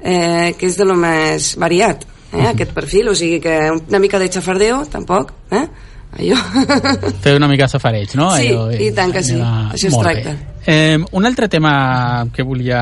eh, que és de lo més variat, eh, aquest perfil, o sigui que una mica de xafardeo, tampoc, eh? Allò. [laughs]
Fer una mica safareig, no?
Sí, Allò, i tant que sí, va... això es tracta.
Eh, un altre tema que volia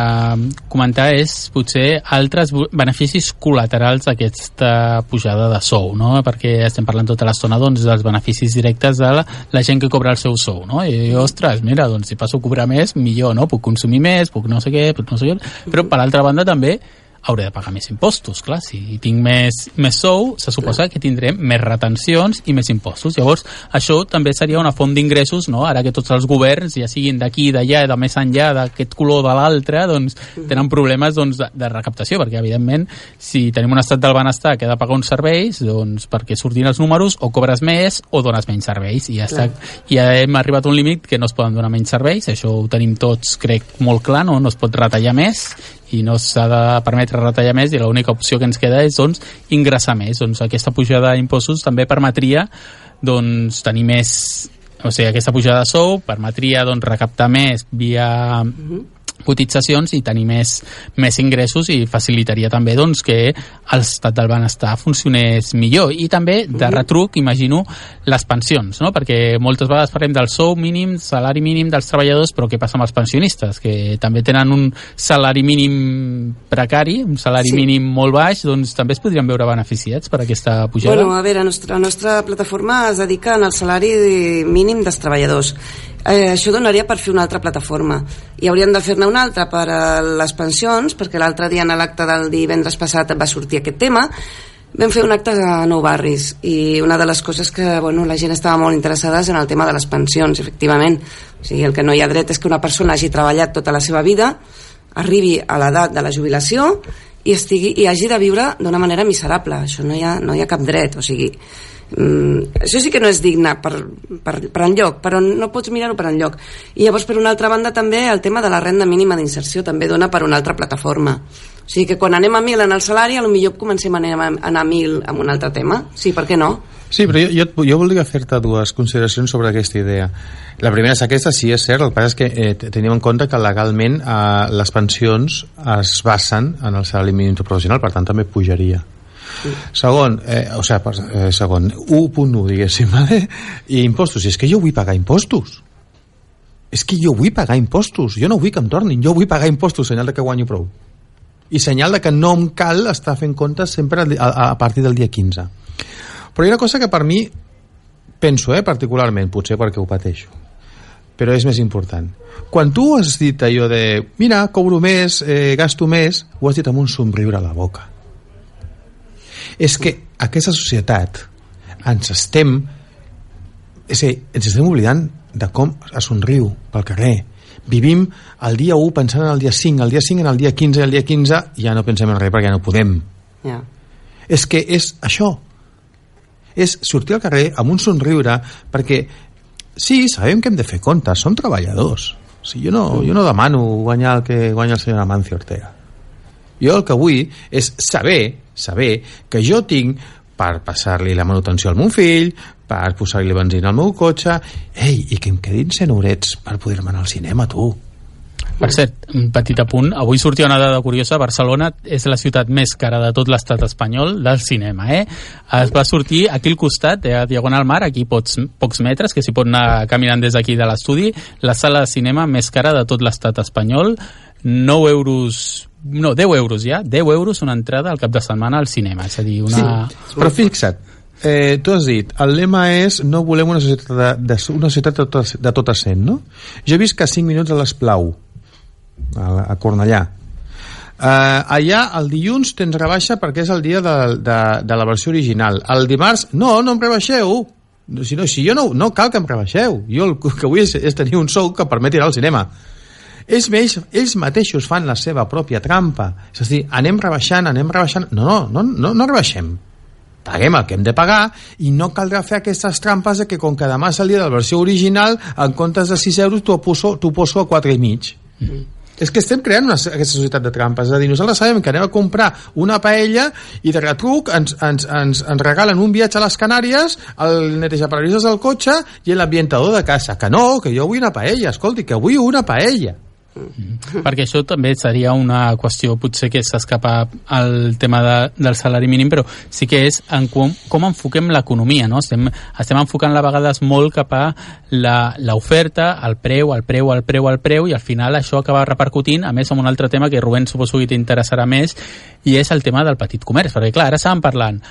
comentar és potser altres beneficis col·laterals d'aquesta pujada de sou, no? perquè estem parlant tota l'estona doncs, dels beneficis directes de la, la gent que cobra el seu sou. No? I, ostres, mira, doncs, si passo a cobrar més, millor, no? puc consumir més, puc no sé què, puc no sé què, però per l'altra banda també hauré de pagar més impostos, clar, si tinc més, més sou, se suposa que tindré més retencions i més impostos. Llavors, això també seria una font d'ingressos, no? Ara que tots els governs, ja siguin d'aquí, d'allà, de més enllà, d'aquest color de l'altre, doncs tenen problemes doncs, de, de recaptació, perquè evidentment si tenim un estat del benestar que ha de pagar uns serveis, doncs perquè surtin els números o cobres més o dones menys serveis. I ja, està, ja hem arribat a un límit que no es poden donar menys serveis, això ho tenim tots crec molt clar, no, no es pot retallar més i no s'ha de permetre retallar més i l'única opció que ens queda és doncs, ingressar més. Doncs aquesta pujada d'impostos també permetria doncs, tenir més o sigui, aquesta pujada de sou permetria doncs, recaptar més via -huh cotitzacions i tenir més, més ingressos i facilitaria també doncs, que l'estat del benestar funcionés millor. I també de retruc imagino les pensions no? perquè moltes vegades parlem del sou mínim salari mínim dels treballadors però què passa amb els pensionistes? Que també tenen un salari mínim precari un salari sí. mínim molt baix doncs també es podrien veure beneficiats per aquesta pujada?
Bueno, a veure, la nostra, la nostra plataforma es dedica al salari mínim dels treballadors eh, això donaria per fer una altra plataforma i hauríem de fer-ne una altra per a les pensions perquè l'altre dia en l'acte del divendres passat va sortir aquest tema vam fer un acte a Nou Barris i una de les coses que bueno, la gent estava molt interessada és en el tema de les pensions, efectivament. O sigui, el que no hi ha dret és que una persona hagi treballat tota la seva vida, arribi a l'edat de la jubilació i, estigui, i hagi de viure d'una manera miserable. Això no hi, ha, no hi ha cap dret. O sigui, mm, això sí que no és digne per, per, per enlloc, però no pots mirar-ho per enlloc. I llavors, per una altra banda, també el tema de la renda mínima d'inserció també dona per una altra plataforma. O sigui que quan anem a mil en el salari, millor comencem a anar a, anar a mil amb un altre tema. Sí, per què no?
Sí, però jo, jo, jo voldria fer-te dues consideracions sobre aquesta idea. La primera és aquesta, sí, és cert, el que passa és que eh, tenim en compte que legalment eh, les pensions es basen en el salari mínim professional, per tant també pujaria. Sí. Segon, eh, o sigui, eh, segon, 1.1, diguéssim, vale? i impostos, i és que jo vull pagar impostos. És que jo vull pagar impostos, jo no vull que em tornin, jo vull pagar impostos, senyal de que guanyo prou. I senyal de que no em cal estar fent comptes sempre a, a partir del dia 15 però hi ha una cosa que per mi penso, eh, particularment, potser perquè ho pateixo, però és més important. Quan tu has dit allò de mira, cobro més, eh, gasto més, ho has dit amb un somriure a la boca. És que aquesta societat ens estem és dir, ens estem oblidant de com es somriu pel carrer. Vivim el dia 1 pensant en el dia 5, el dia 5 en el dia 15, el dia 15 ja no pensem en res perquè ja no podem.
Yeah.
És que és això, és sortir al carrer amb un somriure perquè sí, sabem que hem de fer comptes, som treballadors o sigui, jo, no, jo no demano guanyar el que guanya el senyor Amancio Ortega jo el que vull és saber saber que jo tinc per passar-li la manutenció al meu fill, per posar-li benzina al meu cotxe, ei, i que em quedin 100 horets per poder-me anar al cinema, tu.
Per cert, un petit apunt. Avui sortia una dada curiosa. Barcelona és la ciutat més cara de tot l'estat espanyol del cinema, eh? Es va sortir aquí al costat, eh, a Diagonal Mar, aquí pocs, pocs metres, que s'hi pot anar caminant des d'aquí de l'estudi, la sala de cinema més cara de tot l'estat espanyol. 9 euros no, 10 euros ja, 10 euros una entrada al cap de setmana al cinema, és a dir, una...
Sí, però fixa't, eh, tu has dit, el lema és no volem una societat de, de, una societat de tot, de assent, no? Jo he vist que 5 minuts a l'Esplau, a, a Cornellà. Uh, allà el dilluns tens rebaixa perquè és el dia de, de, de la versió original. El dimarts, no, no em rebaixeu. Si, no, si jo no, no cal que em rebaixeu. Jo el que vull és, és tenir un sou que permeti anar al cinema. Ells, ells, ells mateixos fan la seva pròpia trampa. És a dir, anem rebaixant, anem rebaixant... No, no, no, no, no rebaixem. Paguem el que hem de pagar i no caldrà fer aquestes trampes de que com que demà dia de la versió original en comptes de 6 euros t'ho poso, poso a 4 i mig. Mm és que estem creant una, aquesta societat de trampes. És a dir, nosaltres sabem que anem a comprar una paella i de retruc ens, ens, ens, ens regalen un viatge a les Canàries el netejaparabrises del cotxe i l'ambientador de casa, que no, que jo vull una paella. Escolti, que vull una paella
perquè això també seria una qüestió potser que s'escapa al tema de, del salari mínim però sí que és en com, com enfoquem l'economia no? estem, estem enfocant a vegades molt cap a l'oferta el preu, el preu, el preu, el preu i al final això acaba repercutint a més amb un altre tema que Rubén suposo que t'interessarà més i és el tema del petit comerç perquè clar, ara estàvem parlant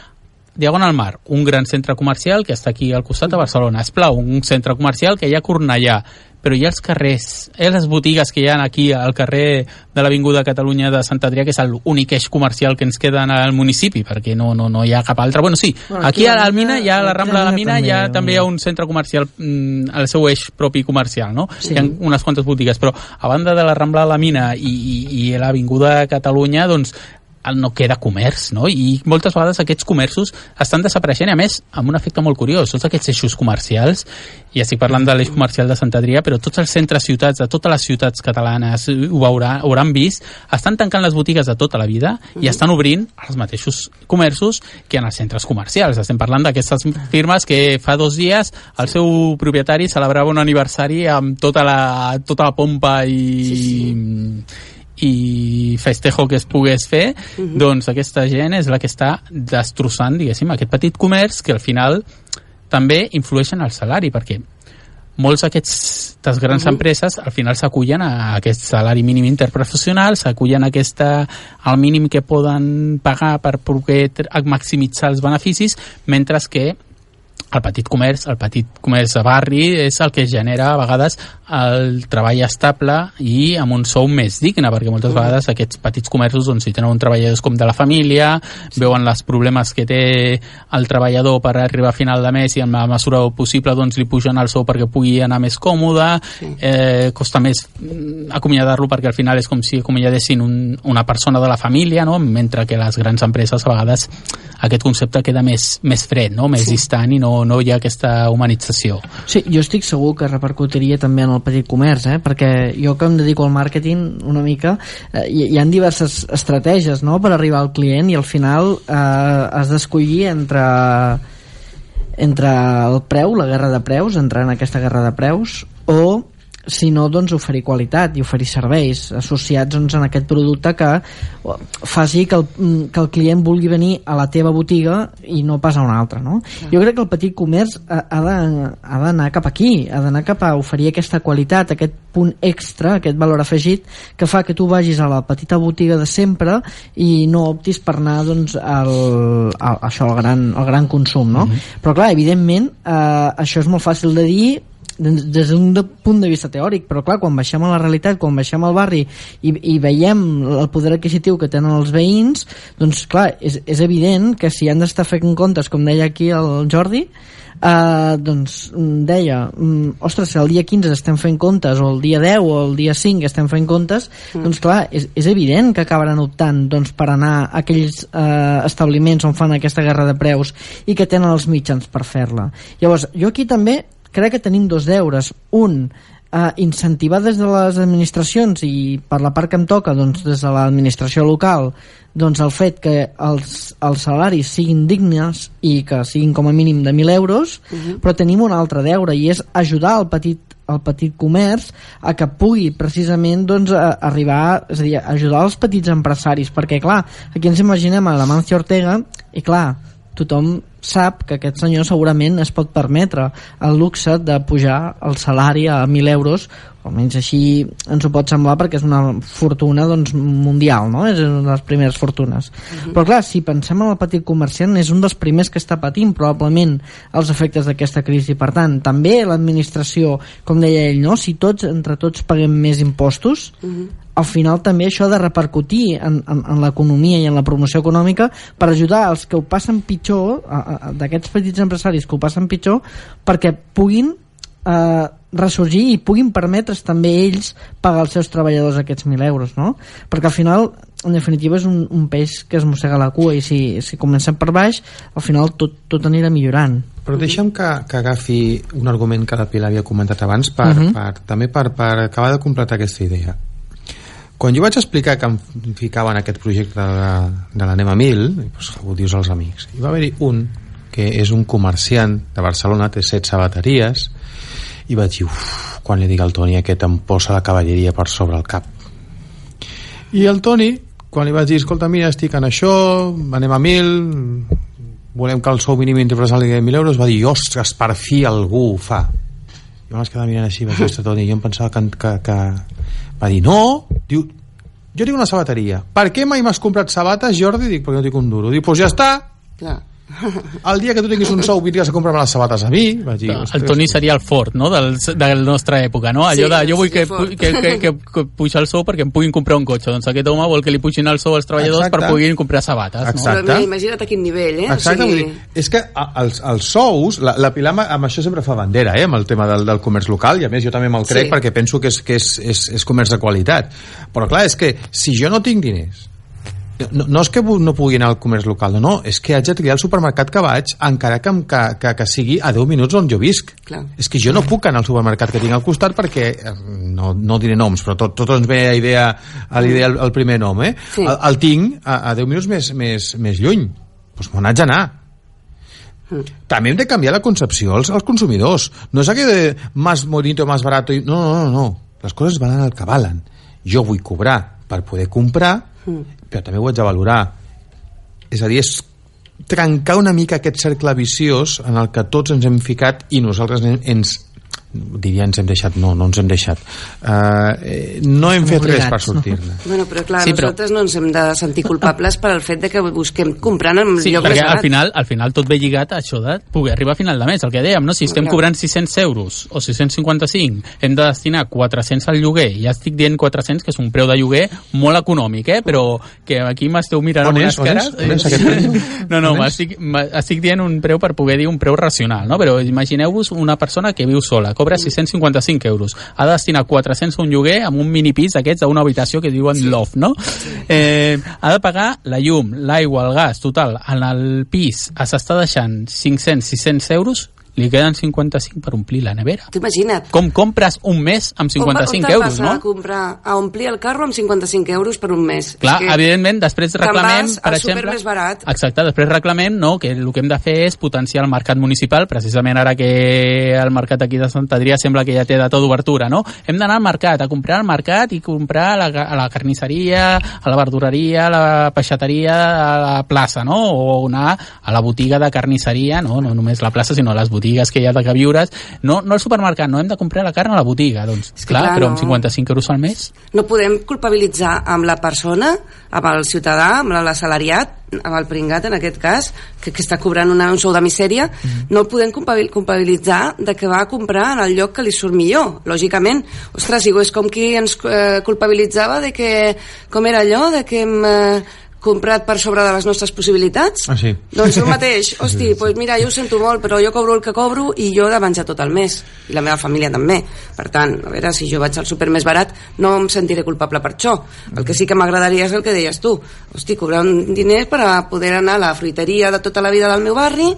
Diagonal Mar, un gran centre comercial que està aquí al costat de Barcelona. Esplau, un centre comercial que hi ha a Cornellà però hi ha els carrers, hi ha les botigues que hi ha aquí al carrer de l'Avinguda Catalunya de Sant Adrià, que és l'únic eix comercial que ens queda al municipi, perquè no, no, no hi ha cap altre. Bueno, sí, bueno, aquí, aquí a la Mina, hi ha la Rambla de la Mina, hi ha també hi ha un centre comercial mm, al seu eix propi comercial, no? Sí. Hi ha unes quantes botigues, però a banda de la Rambla de la Mina i, i, i l'Avinguda Catalunya, doncs no queda comerç, no? I moltes vegades aquests comerços estan desapareixent, a més, amb un efecte molt curiós, tots aquests eixos comercials, i estic parlant de l'eix comercial de Sant Adrià, però tots els centres ciutats, de totes les ciutats catalanes, ho, veurà, ho hauran vist, estan tancant les botigues de tota la vida i estan obrint els mateixos comerços que en els centres comercials. Estem parlant d'aquestes firmes que fa dos dies el seu propietari celebrava un aniversari amb tota la, tota la pompa i... Sí, sí i festejo que es pogués fer, uh mhm. -huh. doncs aquesta gent és la que està destrossant, diguéssim, aquest petit comerç que al final també influeix en el salari, perquè molts d'aquestes grans uh mhm. -huh. empreses al final s'acullen a aquest salari mínim interprofessional, s'acullen a aquesta, al mínim que poden pagar per poder maximitzar els beneficis, mentre que el petit comerç, el petit comerç de barri és el que genera a vegades el treball estable i amb un sou més digne, perquè moltes mm. vegades aquests petits comerços doncs, si tenen un treballador com de la família, sí. veuen els problemes que té el treballador per arribar a final de mes i en la mesura possible doncs, li pugen el sou perquè pugui anar més còmode, sí. eh, costa més mm, acomiadar-lo perquè al final és com si acomiadessin un, una persona de la família, no? mentre que les grans empreses a vegades aquest concepte queda més, més fred, no? més sí. distant i no, no hi ha aquesta humanització.
Sí, jo estic segur que repercutiria també en el petit comerç, eh? perquè jo que em dedico al màrqueting una mica, eh, hi, hi ha diverses estratègies no? per arribar al client i al final eh, has d'escollir entre entre el preu, la guerra de preus, entrar en aquesta guerra de preus, o si no doncs oferir qualitat i oferir serveis associats doncs, en aquest producte que faci que el, que el client vulgui venir a la teva botiga i no pas a una altra no? Jo crec que el petit comerç ha, ha d'anar cap aquí ha d'anar cap a oferir aquesta qualitat aquest punt extra, aquest valor afegit que fa que tu vagis a la petita botiga de sempre i no optis per anar doncs, al, al, això, al, gran, al gran consum no? Mhm. -huh. però clar, evidentment eh, això és molt fàcil de dir des d'un punt de vista teòric, però clar, quan baixem a la realitat, quan baixem al barri i, i veiem el poder adquisitiu que tenen els veïns, doncs clar, és, és evident que si han d'estar fent comptes, com deia aquí el Jordi, Uh, doncs deia um, ostres, si el dia 15 estem fent comptes o el dia 10 o el dia 5 estem fent comptes mm. doncs clar, és, és evident que acabaran optant doncs, per anar a aquells uh, establiments on fan aquesta guerra de preus i que tenen els mitjans per fer-la llavors, jo aquí també crec que tenim dos deures. Un, eh, incentivar des de les administracions i per la part que em toca doncs, des de l'administració local doncs el fet que els, els salaris siguin dignes i que siguin com a mínim de 1.000 euros uh mhm. -huh. però tenim un altre deure i és ajudar el petit el petit comerç a que pugui precisament doncs, a, arribar, és a dir, ajudar els petits empresaris perquè clar, aquí ens imaginem a la Mancia Ortega i clar, tothom sap que aquest senyor segurament es pot permetre el luxe de pujar el salari a 1.000 euros o almenys així ens ho pot semblar perquè és una fortuna doncs, mundial no? és una de les primeres fortunes uh mhm. -huh. però clar, si pensem en el petit comerciant és un dels primers que està patint probablement els efectes d'aquesta crisi per tant, també l'administració com deia ell, no? si tots entre tots paguem més impostos uh mhm. -huh al final també això de repercutir en, en, en l'economia i en la promoció econòmica per ajudar els que ho passen pitjor d'aquests petits empresaris que ho passen pitjor perquè puguin eh, ressorgir i puguin permetre's també ells pagar als seus treballadors aquests 1.000 euros, no? Perquè al final, en definitiva, és un, un peix que es mossega la cua i si, si comencem per baix, al final tot, tot anirà millorant.
Però deixa'm que, que agafi un argument que la Pilar havia comentat abans per, uh -huh. per, també per, per acabar de completar aquesta idea. Quan jo vaig explicar que em ficava en aquest projecte de, de l'Anem a Mil, doncs, ho dius als amics, hi va haver-hi un que és un comerciant de Barcelona, té set sabateries, i vaig dir, uf, quan li dic al Toni aquest em posa la cavalleria per sobre el cap i el Toni quan li vaig dir, escolta, mira, estic en això anem a mil volem que el sou mínim interpressal sigui de 1.000 euros va dir, ostres, per fi algú ho fa jo m'has quedat mirant així vaig dir, Toni, jo em pensava que, que, que... va dir, no diu, jo tinc una sabateria per què mai m'has comprat sabates, Jordi? dic, perquè no tinc un duro diu, doncs pues ja està Clar el dia que tu tinguis un sou vindries a comprar les sabates a mi vaig dir,
el Toni seria el fort no? Del, de la nostra època no? allò sí, de jo vull que, que, que, que, que pujar el sou perquè em puguin comprar un cotxe doncs aquest home vol que li pugin el sou als treballadors Exacte. per puguin comprar sabates
Exacte. no? imagina't a quin nivell eh?
Exacte, o sigui... dir, és que els, els sous la, la Pilar amb això sempre fa bandera eh? amb el tema del, del comerç local i a més jo també me'l crec sí. perquè penso que, és, que és, és, és comerç de qualitat però clar, és que si jo no tinc diners no, no és que no pugui anar al comerç local, no, no, és que haig de triar el supermercat que vaig encara que, que, que, que sigui a 10 minuts on jo visc. Clar. És que jo no puc anar al supermercat que tinc al costat perquè, no, no diré noms, però tot, tot ens ve a idea, a l'idea el, el primer nom, eh? Sí. El, el tinc a, a 10 minuts més, més, més lluny. Doncs pues m'ho haig d'anar. Mm. També hem de canviar la concepció als, als consumidors. No és aquell de más bonito, más barato... I... No, no, no, no. Les coses valen el que valen. Jo vull cobrar per poder comprar mm però també ho haig de valorar. És a dir, és trencar una mica aquest cercle viciós en el que tots ens hem ficat i nosaltres ens diria ens hem deixat, no, no ens hem deixat. Uh, no hem fet res per sortir-ne.
Bueno, però clar, sí, nosaltres però... no ens hem de sentir culpables per al fet de que busquem comprant en
sí, lloc perquè al final, al final tot ve lligat a això de poder arribar a final de mes, el que dèiem, no? si estem clar. cobrant 600 euros o 655 hem de destinar 400 al lloguer. Ja estic dient 400 que és un preu de lloguer molt econòmic, eh? però que aquí m'esteu mirant
on amb unes cares on és, [laughs]
no, no, estic, estic dient un preu per poder dir un preu racional no? però imagineu-vos una persona que viu sola cobra 655 euros. Ha de destinar 400 a un lloguer amb un mini pis d'aquests a una habitació que diuen loft, no? Eh, ha de pagar la llum, l'aigua, el gas, total. En el pis s'està deixant 500-600 euros li queden 55 per omplir la nevera.
Tu imagina't.
Com compres un mes amb 55
on,
euros, no?
A, comprar, a omplir el carro amb 55 euros per un mes.
Clar,
que
evidentment, després reclamem,
vas
per exemple...
més barat.
Exacte, després reclamem no, que el que hem de fer és potenciar el mercat municipal, precisament ara que el mercat aquí de Sant Adrià sembla que ja té data d'obertura, no? Hem d'anar al mercat, a comprar al mercat i comprar a la, a la carnisseria, a la verdureria, a la peixateria, a la plaça, no? O anar a la botiga de carnisseria, no, no només la plaça, sinó les botigues que hi ha de que viures, no, no al supermercat, no hem de comprar la carn a la botiga, doncs,
És
clar,
clar,
però
no.
amb 55 euros al mes
No podem culpabilitzar amb la persona, amb el ciutadà, amb l'assalariat, amb el pringat en aquest cas, que, que està cobrant una, un sou de misèria,
Mm-hmm.
no el podem culpabil- culpabilitzar de que va a comprar en el lloc que li surt millor, lògicament. Ostres, i és com qui ens eh, culpabilitzava de que, com era allò, de que. Eh, comprat per sobre de les nostres possibilitats?
Ah, sí.
doncs el mateix, [laughs] hosti, pues mira, jo ho sento molt però jo cobro el que cobro i jo he de menjar tot el mes. I la meva família també. Per tant, a veure, si jo vaig al súper més barat no em sentiré culpable per això. El que sí que m'agradaria és el que deies tu. Hosti, cobrar un diner per a poder anar a la fruiteria de tota la vida del meu barri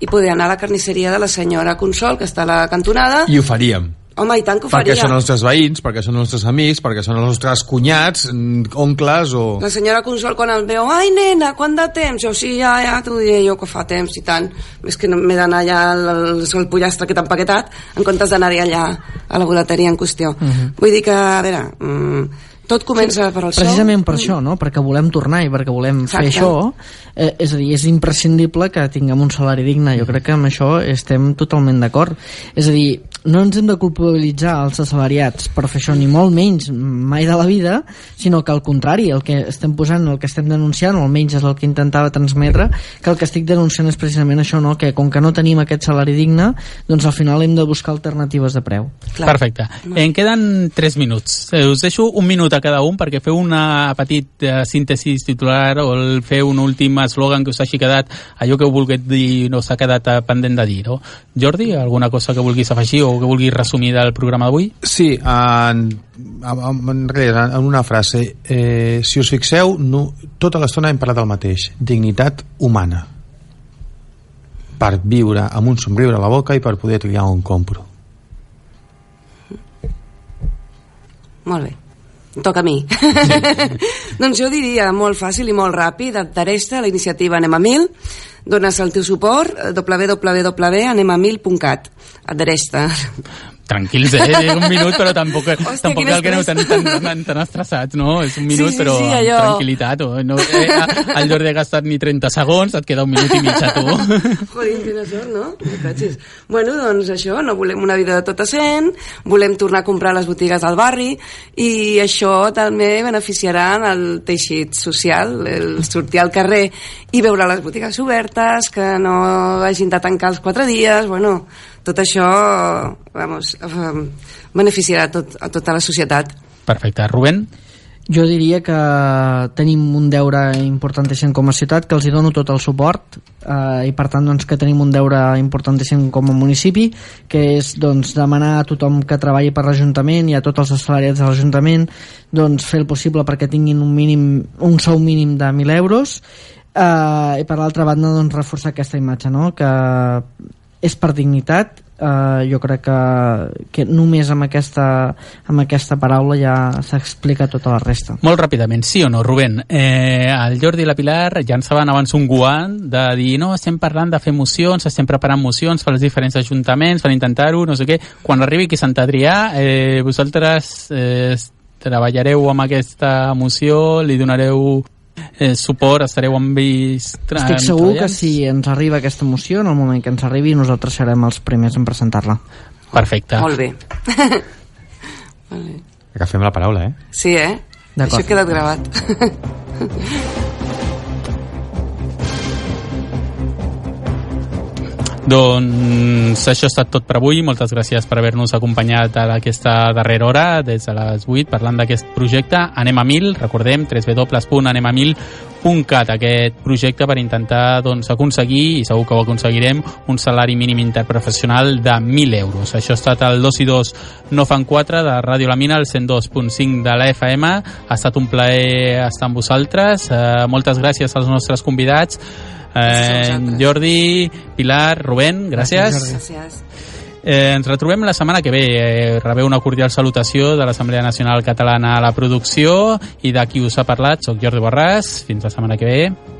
i poder anar a la carnisseria de la senyora Consol que està a la cantonada.
I ho faríem.
Home, i tant que ho
Perquè
faria
són els nostres veïns, perquè són els nostres amics, perquè són els nostres cunyats, mm, oncles o...
La senyora Consol quan el veu, ai nena, quant de temps? Jo, sí, ja, ja, t'ho diré jo que fa temps i tant. És que no- m'he d'anar allà al, al pollastre que t'ha empaquetat en comptes d'anar-hi allà a la boleteria en qüestió. Vull dir que, a veure, mm, tot comença per al sou.
Precisament per això, no? perquè volem tornar i perquè volem fer
Exacte.
això, eh, és a dir, és imprescindible que tinguem un salari digne. Jo crec que amb això estem totalment d'acord. És a dir, no ens hem de culpabilitzar els assalariats per fer això, ni molt menys mai de la vida, sinó que al contrari, el que estem posant, el que estem denunciant, o almenys és el que intentava transmetre, que el que estic denunciant és precisament això, no? que com que no tenim aquest salari digne, doncs al final hem de buscar alternatives de preu.
Clar.
Perfecte. En queden 3 minuts. Eh, Us deixo un minut a cada un perquè feu una petit eh, síntesi titular o el feu un últim eslògan que us hagi quedat, allò que heu volgut dir no s'ha quedat eh, pendent de dir, no? Jordi, alguna cosa que vulguis afegir o que vulguis resumir del programa d'avui?
Sí, en, en, en una frase. Eh, si us fixeu, no, tota l'estona hem parlat del mateix. Dignitat humana. Per viure amb un somriure a la boca i per poder triar on compro.
Molt bé. Toca a mi. [laughs] doncs jo diria molt fàcil i molt ràpid, adhereix-te a la iniciativa Anem a Mil, dones el teu suport eh, www.anemamil.cat adhereix-te.
Tranquils, eh? Un minut, però tampoc, [laughs]
Hòstia,
tampoc cal que aneu tan, tan, tan, tan estressats, no? És un minut,
Sí, sí,
però
sí,
amb
allò.
tranquil·litat. O, no, eh, el Jordi ha gastat ni 30 segons, et queda un minut i mig a tu. [laughs]
Joder, quina sort, no? Bueno, doncs això, no volem una vida de tot a 100, volem tornar a comprar a les botigues del barri i això també beneficiarà en el teixit social, el sortir al carrer i veure les botigues obertes, que no hagin de tancar els quatre dies, bueno, tot això, vamos, eh, beneficiarà a, tot, a tota la societat.
Perfecte. Rubén?
Jo diria que tenim un deure importantíssim com a ciutat, que els hi dono tot el suport eh, i per tant doncs, que tenim un deure importantíssim com a municipi, que és doncs, demanar a tothom que treballi per l'Ajuntament i a tots els assalariats de l'Ajuntament doncs, fer el possible perquè tinguin un, mínim, un sou mínim de 1.000 euros eh, i per l'altra banda doncs, reforçar aquesta imatge, no? que és per dignitat eh, jo crec que, que només amb aquesta, amb aquesta paraula ja s'explica tota la resta
Molt ràpidament, sí o no, Rubén? Eh, el Jordi i la Pilar llançaven abans un guant de dir no, estem parlant de fer mocions, estem preparant mocions per als diferents ajuntaments, per intentar-ho, no sé què. Quan arribi aquí a Sant Adrià, eh, vosaltres eh, treballareu amb aquesta moció, li donareu eh, suport, estareu amb ells
estic segur que si ens arriba aquesta moció en el moment que ens arribi nosaltres serem els primers en presentar-la
Perfecte.
Molt bé. [laughs] vale.
Agafem la paraula, eh?
Sí, eh?
D'acord.
Això ha quedat gravat. [laughs]
Doncs això ha estat tot per avui. Moltes gràcies per haver-nos acompanyat a aquesta darrera hora, des de les 8, parlant d'aquest projecte. Anem a mil, recordem, www.anemamil.cat, aquest projecte per intentar doncs, aconseguir, i segur que ho aconseguirem, un salari mínim interprofessional de 1.000 euros. Això ha estat el 2 i 2 no fan 4 de Ràdio La Mina, el 102.5 de la FM. Ha estat un plaer estar amb vosaltres. Eh, moltes gràcies als nostres convidats. Eh, Jordi, Pilar, Rubén, gràcies.
Gràcies.
Eh, ens retrobem la setmana que ve. Eh, rebeu una cordial salutació de l'Assemblea Nacional Catalana a la producció i de qui us ha parlat, soc Jordi Borràs. Fins la setmana que ve.